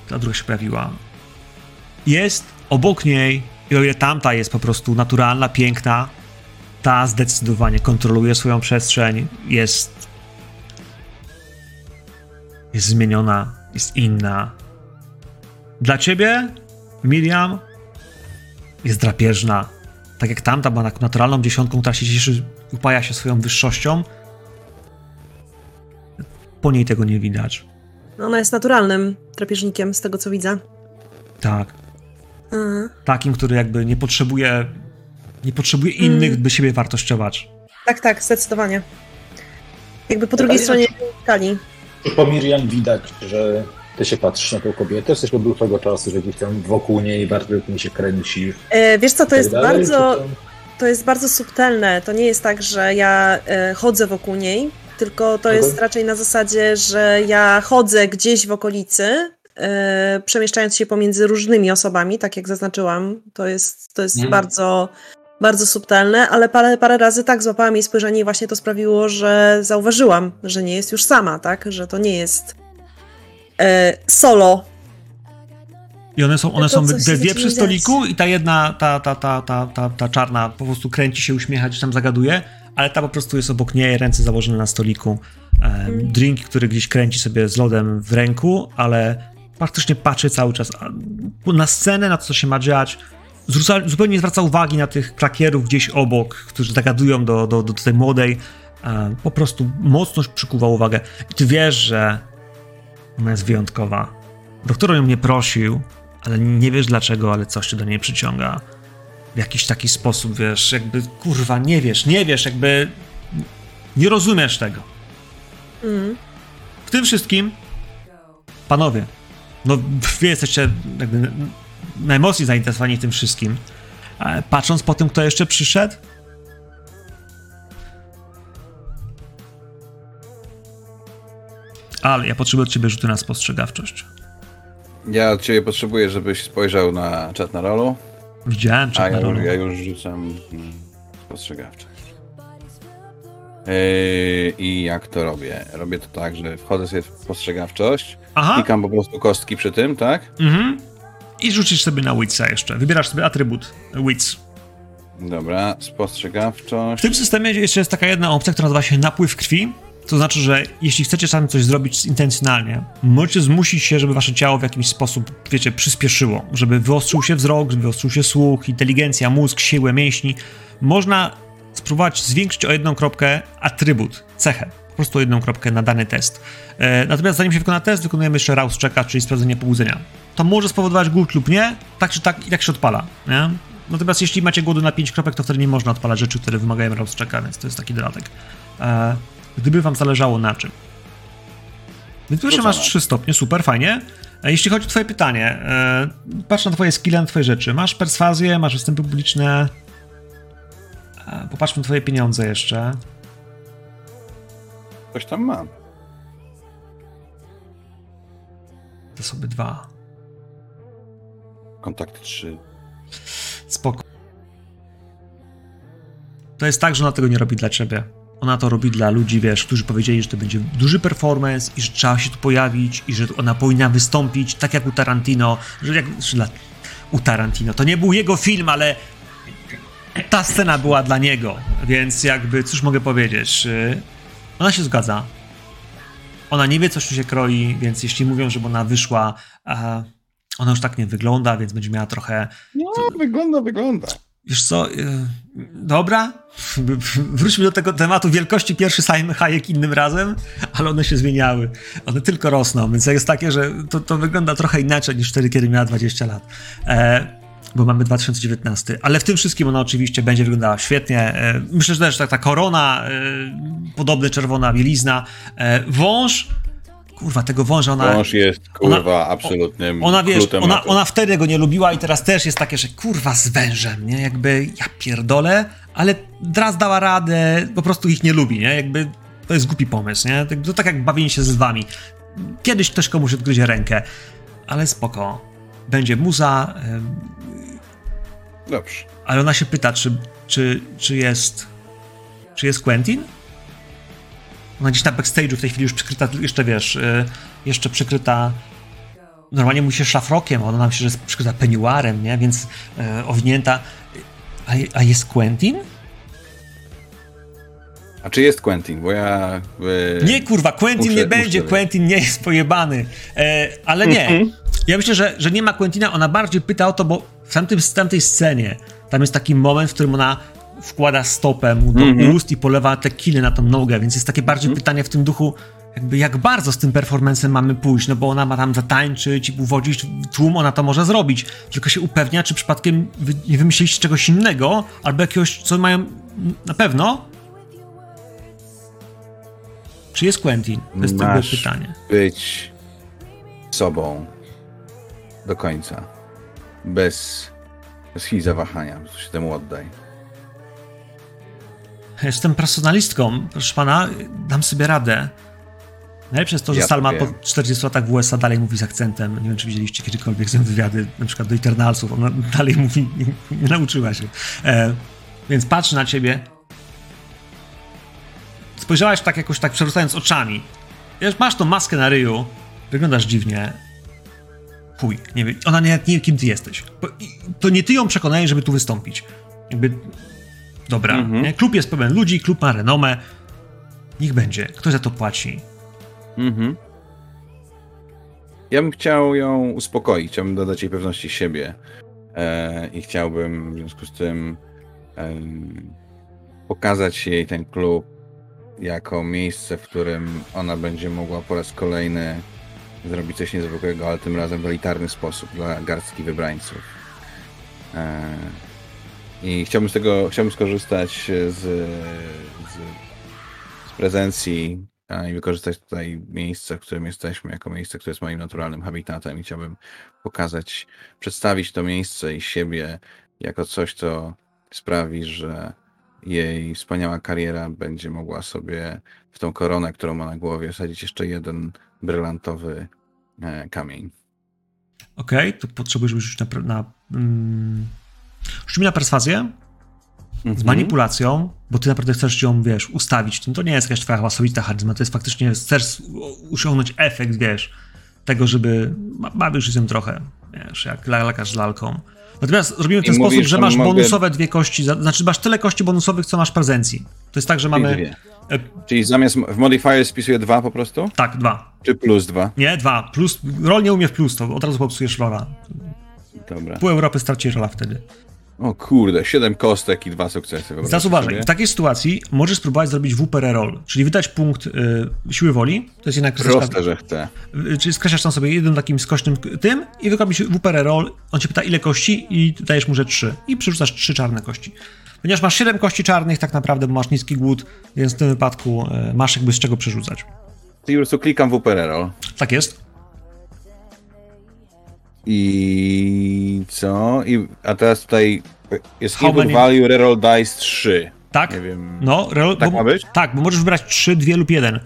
Ta druga się pojawiła. Jest obok niej, i o ile tamta jest po prostu naturalna, piękna, ta zdecydowanie kontroluje swoją przestrzeń, jest. jest zmieniona, jest inna. Dla ciebie, Miriam, jest drapieżna. Tak jak tamta była naturalną dziesiątką, która się cieszy, upaja się swoją wyższością. Po niej tego nie widać. No, Ona jest naturalnym drapieżnikiem, z tego co widzę. Tak. Mhm. Takim, który jakby nie potrzebuje. Nie potrzebuje innych, by siebie wartościować. Tak, tak, zdecydowanie. Jakby po drugiej stronie skali. Po Miriam widać, że ty się patrzysz na tą kobietę, jesteś od dłuższego czasu, że gdzieś tam wokół niej bardzo mi się kręcisz. E, wiesz co, to tak jest dalej, bardzo... To jest bardzo subtelne. To nie jest tak, że ja e, chodzę wokół niej, tylko to jest raczej na zasadzie, że ja chodzę gdzieś w okolicy, e, przemieszczając się pomiędzy różnymi osobami, tak jak zaznaczyłam. To jest, to jest Mhm. bardzo, bardzo subtelne, ale parę, parę razy tak złapałam jej spojrzenie i właśnie to sprawiło, że zauważyłam, że nie jest już sama, tak? Że to nie jest e, solo. I one są, one są się dwie przy stoliku i ta jedna, ta, ta, ta, ta, ta, ta czarna po prostu kręci się, uśmiecha, gdzieś tam zagaduje, ale ta po prostu jest obok niej, ręce założone na stoliku. Um, drink, który gdzieś kręci sobie z lodem w ręku, ale faktycznie patrzy cały czas na scenę, na to, co się ma dziać. Zwróca, zupełnie nie zwraca uwagi na tych klakierów gdzieś obok, którzy zagadują do, do, do tej młodej. Po prostu mocno przykuwa uwagę. I ty wiesz, że ona jest wyjątkowa Doktor ją nie prosił, ale nie wiesz dlaczego, ale coś cię do niej przyciąga. W jakiś taki sposób, wiesz, jakby, kurwa, nie wiesz, nie wiesz, jakby nie rozumiesz tego. Mm. W tym wszystkim, panowie, no wy jesteście jakby najmocniej zainteresowani tym wszystkim. E, Patrząc po tym, kto jeszcze przyszedł, ale ja potrzebuję od ciebie rzutu na spostrzegawczość. Ja od ciebie potrzebuję, żebyś spojrzał na czat na rolu, Widziałem, a czat ja już, ja już rzucam mm, spostrzegawczość. Yy, I jak to robię? Robię to tak, że wchodzę sobie w spostrzegawczość, Aha, klikam po prostu kostki przy tym, tak? mhm. I rzucisz sobie na Witsa jeszcze. Wybierasz sobie atrybut Wits. Dobra, W spostrzegawczość. tym systemie jeszcze jest taka jedna opcja, która nazywa się napływ krwi. To znaczy, że jeśli chcecie sami coś zrobić intencjonalnie, możecie zmusić się, żeby wasze ciało w jakiś sposób, wiecie, przyspieszyło, żeby wyostrzył się wzrok, wyostrzył się słuch, inteligencja, mózg, siłę, mięśni. Można spróbować zwiększyć o jedną kropkę atrybut, cechę, po prostu o jedną kropkę na dany test. E, natomiast zanim się wykona test, wykonujemy jeszcze rouse checka, czyli sprawdzenie pobudzenia. To może spowodować głód lub nie, tak czy tak i tak się odpala, nie? Natomiast jeśli macie głodu na 5 kropek, to wtedy nie można odpalać rzeczy, które wymagają rouse checka, więc to jest taki dodatek. Gdyby wam zależało na czym. Więc pierwsze masz Rzucamy. 3 stopnie, super, fajnie. E, Jeśli chodzi o twoje pytanie, e, patrz na twoje skille, na twoje rzeczy. Masz perswazję, masz występy publiczne. E, Popatrzmy na twoje pieniądze jeszcze. Coś tam mam. To sobie dwa. Kontakt 3. Spoko. To jest tak, że ona tego nie robi dla ciebie. Ona to robi dla ludzi, wiesz, którzy powiedzieli, że to będzie duży performance i że trzeba się tu pojawić i że ona powinna wystąpić, tak jak u Tarantino, że jak że dla, u Tarantino. To nie był jego film, ale ta scena była dla niego, więc jakby, cóż mogę powiedzieć, y, ona się zgadza. Ona nie wie, co się kroi, więc jeśli mówią, żeby ona wyszła, ona już tak nie wygląda, więc będzie miała trochę No, wygląda, wygląda. Wiesz co, yy, dobra, wróćmy do tego tematu wielkości pierwszy Simon Hayek innym razem, ale one się zmieniały. One tylko rosną, więc jest takie, że to, to wygląda trochę inaczej niż wtedy, kiedy miała 20 lat. E, bo mamy 2019, ale w tym wszystkim ona oczywiście będzie wyglądała świetnie. E, myślę, że też tak ta korona, e, podobny czerwona bielizna, e, wąż, kurwa, tego wąża ona... Wąż jest, kurwa, absolutnym Ona wiesz, ona, ona wtedy go nie lubiła i teraz też jest takie, że kurwa z wężem, nie? Jakby ja pierdolę, ale Draz dała radę, po prostu ich nie lubi, nie? Jakby to jest głupi pomysł, nie? To, to tak jak bawienie się z lwami. Kiedyś ktoś komuś odgryzie rękę, ale spoko. Będzie muza, Dobrze. ale ona się pyta, czy, czy, czy jest czy jest Quentin? Ona gdzieś na backstage'u w tej chwili już przykryta, jeszcze wiesz, y, jeszcze przykryta normalnie mówi się szlafrokiem, ona nam się, że jest przykryta peniuarem, nie? Więc y, owinięta. A, a jest Quentin? A czy jest Quentin? Bo ja... e, Nie, kurwa, Quentin muszę- nie będzie, muszę- Quentin nie jest pojebany. E, ale nie. Ja myślę, że, że nie ma Quentina, ona bardziej pyta o to, bo w, tamtym, w tamtej scenie tam jest taki moment, w którym ona wkłada stopę mu do Mhm. ust i polewa te kiny na tą nogę, więc jest takie bardziej pytanie w tym duchu, jakby jak bardzo z tym performancem mamy pójść, no bo ona ma tam zatańczyć i uwodzić tłum, ona to może zrobić, tylko się upewnia, czy przypadkiem wy, nie wymyśliliście czegoś innego, albo jakiegoś, co mają na pewno. Czy jest Quentin? To jest Masz pytanie. być sobą do końca. Bez, bez chwili zawahania. Po się temu oddaj. Jestem personalistką, proszę pana, dam sobie radę. Najlepsze jest to, że Ja Salma po wiem. 40 latach w USA dalej mówi z akcentem. Nie wiem, czy widzieliście kiedykolwiek z nią wywiady, na przykład do Eternalsów. Ona dalej mówi, nie, nie nauczyła się. E, więc patrzy na ciebie. Spojrzałaś tak jakoś tak przerzucając oczami. Wiesz, masz tą maskę na ryju, wyglądasz dziwnie. Chuj, nie wie, ona nie, nie wie, kim ty jesteś. To nie ty ją przekonałeś, żeby tu wystąpić. Jakby Dobra, Mhm. klub jest pełen ludzi, klub ma renomę. Niech będzie. Kto za to płaci? Mhm. Ja bym chciał ją uspokoić, chciałbym dodać jej pewności siebie e, i chciałbym w związku z tym em, pokazać jej ten klub jako miejsce, w którym ona będzie mogła po raz kolejny zrobić coś niezwykłego, ale tym razem w elitarny sposób dla garstki wybrańców. E, I chciałbym z tego, chciałbym skorzystać z, z, z prezencji i wykorzystać tutaj miejsce, w którym jesteśmy, jako miejsce, które jest moim naturalnym habitatem i chciałbym pokazać, przedstawić to miejsce i siebie jako coś, co sprawi, że jej wspaniała kariera będzie mogła sobie w tą koronę, którą ma na głowie, wsadzić jeszcze jeden brylantowy e, kamień. Okej, okay, to potrzebujesz rzucić na, na mm, rzuć mi na perswazję z mhm. manipulacją, bo ty naprawdę chcesz ją, wiesz, ustawić. To nie jest jakaś twoja osobista charyzma, to jest faktycznie, chcesz osiągnąć efekt, wiesz, tego, żeby bawisz się tym trochę, wiesz, jak lekarz z lalką. Natomiast robimy w ten sposób, mówisz, że masz mogę... bonusowe dwie kości, znaczy masz tyle kości bonusowych, co masz prezencji. To jest tak, że mamy... Dwie. E, Czyli zamiast w modifier spisuje dwa po prostu? Tak, dwa. Czy plus dwa? Nie, dwa. Plus, rol nie umie w plus, to od razu popsujesz rola. Dobra. Pół Europy straci rola wtedy. O kurde, 7 kostek i dwa sukcesy. Teraz uważaj, w takiej sytuacji możesz spróbować zrobić WPR roll, czyli wydać punkt y, siły woli. To jest jednak Proste, że chcę. Y, czyli skreślasz tam sobie jednym takim skośnym tym i wyrobisz WPR roll. On cię pyta ile kości i dajesz mu, że 3. I przerzucasz 3 czarne kości. Ponieważ masz 7 kości czarnych tak naprawdę, bo masz niski głód, więc w tym wypadku y, masz jakby z czego przerzucać. Czyli po prostu klikam WPR roll. Tak jest. I co? I, a teraz tutaj jest How many... value reroll dice 3. Tak? Nie wiem. No, reroll, tak bo, ma być? Tak, bo możesz wybrać 3, 2 lub 1.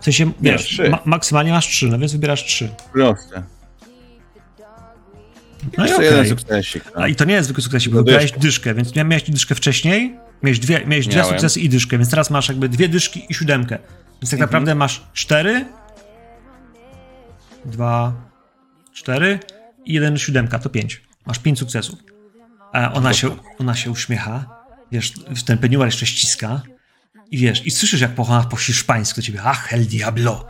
W sensie, wiesz, ma, maksymalnie masz 3, no więc wybierasz 3. Proste. No i okay. jeden sukcesik. No. A i to nie jest zwykły sukcesik, bo wybrałeś dyszkę, więc miałeś dyszkę wcześniej, miałeś dwie, miałeś dwie sukcesy i dyszkę, więc teraz masz jakby dwie dyszki i siódemkę. Więc tak mhm. naprawdę masz 4, 2, 4 jeden siódemka, to 5. Masz 5 sukcesów. A ona się, ona się uśmiecha, wiesz, ten peniuar jeszcze ściska i wiesz, i słyszysz jak po, po hiszpańsku do ciebie, ach, el diablo.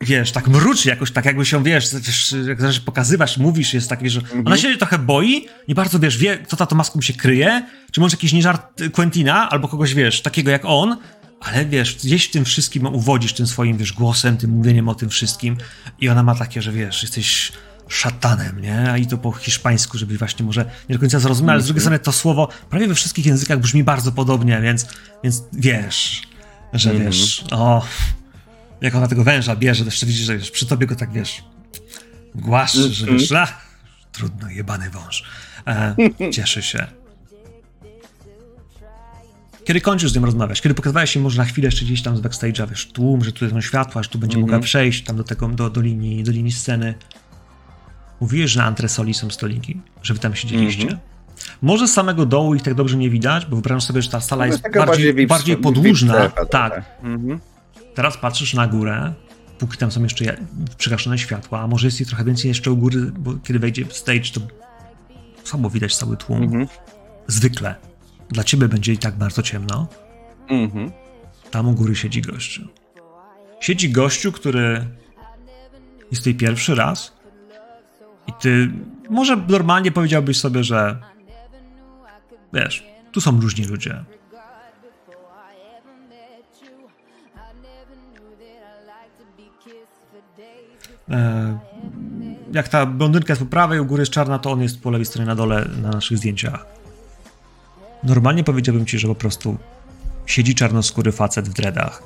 Wiesz, tak mruczy jakoś, tak jakby się, wiesz, wiesz jak zaczynasz pokazywać, mówisz, jest tak, wiesz, że mhm. ona się trochę boi, nie bardzo, wiesz, wie, kto ta maską się kryje, czy może jakiś nieżart Quentina, albo kogoś, wiesz, takiego jak on, ale wiesz, gdzieś w tym wszystkim uwodzisz tym swoim, wiesz, głosem, tym mówieniem o tym wszystkim i ona ma takie, że wiesz, jesteś szatanem, nie? A i to po hiszpańsku, żeby właśnie może nie do końca zrozumieć, ale z drugiej strony to słowo prawie we wszystkich językach brzmi bardzo podobnie, więc, więc wiesz, że mm -hmm. wiesz, o, jak ona tego węża bierze, to jeszcze widzisz, że wiesz, przy tobie go tak, wiesz, głaszczy, mm -hmm. że wiesz, mhm. ach, trudno, jebany wąż. E, cieszy się. Kiedy kończysz z nim rozmawiać? Kiedy pokazywałeś się może na chwilę jeszcze gdzieś tam z backstage'a, wiesz, tłum, że tu są światła, że tu będzie mm -hmm. mogła przejść tam do tego, do, do, linii, do linii sceny. Mówiłeś, że na antresoli są stoliki, że wy tam siedzieliście. Mm -hmm. Może z samego dołu ich tak dobrze nie widać, bo wyobrażam sobie, że ta sala no, jest bardziej, bardziej, bardziej podłużna. tak. Mm -hmm. Teraz patrzysz na górę, póki tam są jeszcze przygaszone światła, a może jest ich trochę więcej jeszcze u góry, bo kiedy wejdzie stage, to słabo widać cały tłum. Mm -hmm. Zwykle. Dla ciebie będzie i tak bardzo ciemno. Mhm. Tam u góry siedzi gościu. Siedzi gościu, który jest tutaj pierwszy raz i ty może normalnie powiedziałbyś sobie, że wiesz, tu są różni ludzie. E, jak ta blondynka jest po prawej, u góry jest czarna, to on jest po lewej stronie na dole na naszych zdjęciach. Normalnie powiedziałbym ci, że po prostu siedzi czarnoskóry facet w dreadach.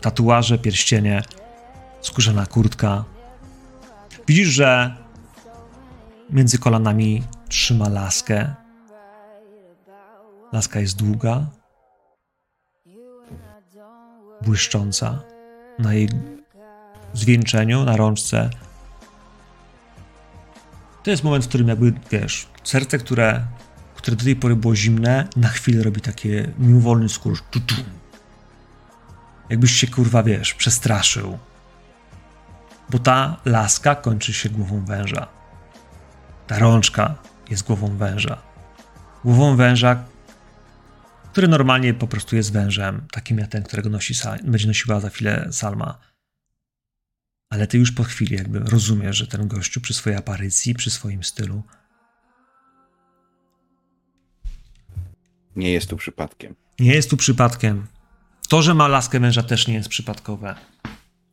Tatuaże, pierścienie, skórzana kurtka. Widzisz, że Między kolanami trzyma laskę. Laska jest długa, błyszcząca. Na jej zwieńczeniu, na rączce. To jest moment, w którym jakby, wiesz, serce, które, które do tej pory było zimne, na chwilę robi takie mimowolny skurcz. Jakbyś się, kurwa, wiesz, przestraszył. Bo ta laska kończy się głową węża. Ta rączka jest głową węża. Głową węża, który normalnie po prostu jest wężem, takim jak ten, którego nosi, będzie nosiła za chwilę Salma. Ale ty już po chwili jakby rozumiesz, że ten gościu przy swojej aparycji, przy swoim stylu nie jest tu przypadkiem. Nie jest tu przypadkiem. To, że ma laskę męża też nie jest przypadkowe.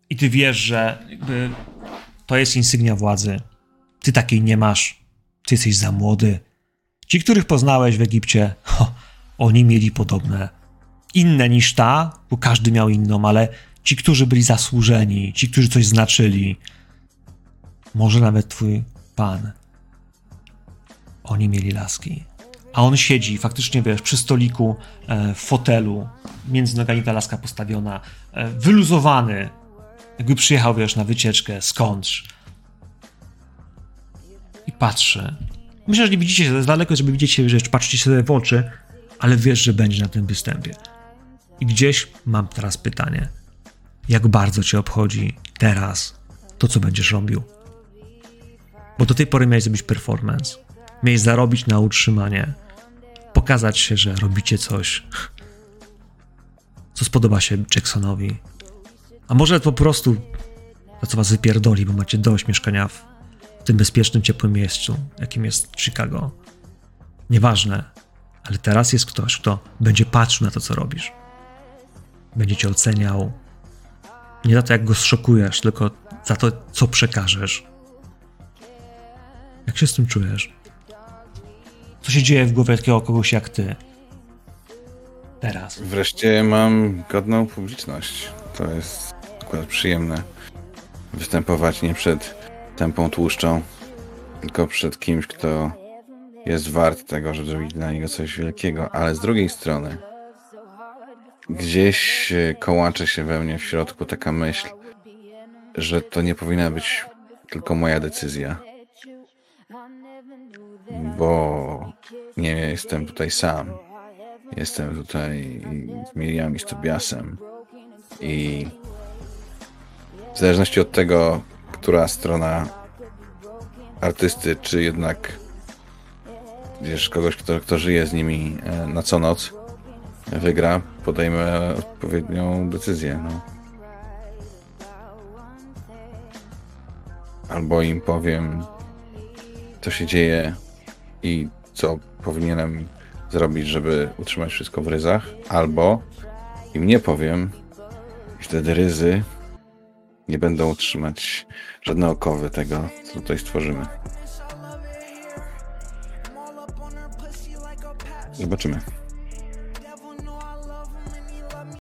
I ty wiesz, że To jest insygnia władzy. Ty takiej nie masz. Ty jesteś za młody. Ci, których poznałeś w Egipcie, ho, oni mieli podobne. Inne niż ta, bo każdy miał inną, ale ci, którzy byli zasłużeni, ci, którzy coś znaczyli, może nawet twój pan, oni mieli laski. A on siedzi, faktycznie wiesz, przy stoliku, e, w fotelu, między nogami ta laska postawiona, e, wyluzowany, jakby przyjechał, wiesz, na wycieczkę skądś. I patrzy. Myślę, że nie widzicie się z daleko, żeby widzieć się, że patrzycie sobie w oczy, ale wiesz, że będzie na tym występie. I gdzieś mam teraz pytanie. Jak bardzo cię obchodzi teraz to, co będziesz robił? Bo do tej pory miałeś zrobić performance. Miałeś zarobić na utrzymanie. Pokazać się, że robicie coś, co spodoba się Jacksonowi. A może po prostu to, co was wypierdoli, bo macie dość mieszkania w tym bezpiecznym, ciepłym miejscu, jakim jest Chicago. Nieważne, ale teraz jest ktoś, kto będzie patrzył na to, co robisz. Będzie cię oceniał. Nie za to, jak go zszokujesz, tylko za to, co przekażesz. Jak się z tym czujesz? Co się dzieje w głowie takiego kogoś jak ty? Teraz. Wreszcie mam godną publiczność. To jest akurat przyjemne. Występować nie przed tępą tłuszczą, tylko przed kimś, kto jest wart tego, żeby zrobić dla niego coś wielkiego. Ale z drugiej strony, gdzieś kołacze się we mnie w środku taka myśl, że to nie powinna być tylko moja decyzja. Bo nie jestem tutaj sam. Jestem tutaj z Miriam i z Tobiasem. I w zależności od tego, która strona artysty, czy jednak wiesz, kogoś, kto, kto żyje z nimi e, na co noc, wygra, podejmę odpowiednią decyzję. No. Albo im powiem, co się dzieje i co powinienem zrobić, żeby utrzymać wszystko w ryzach, albo im nie powiem i wtedy ryzy nie będą utrzymać żadne okowy tego, co tutaj stworzymy. Zobaczymy.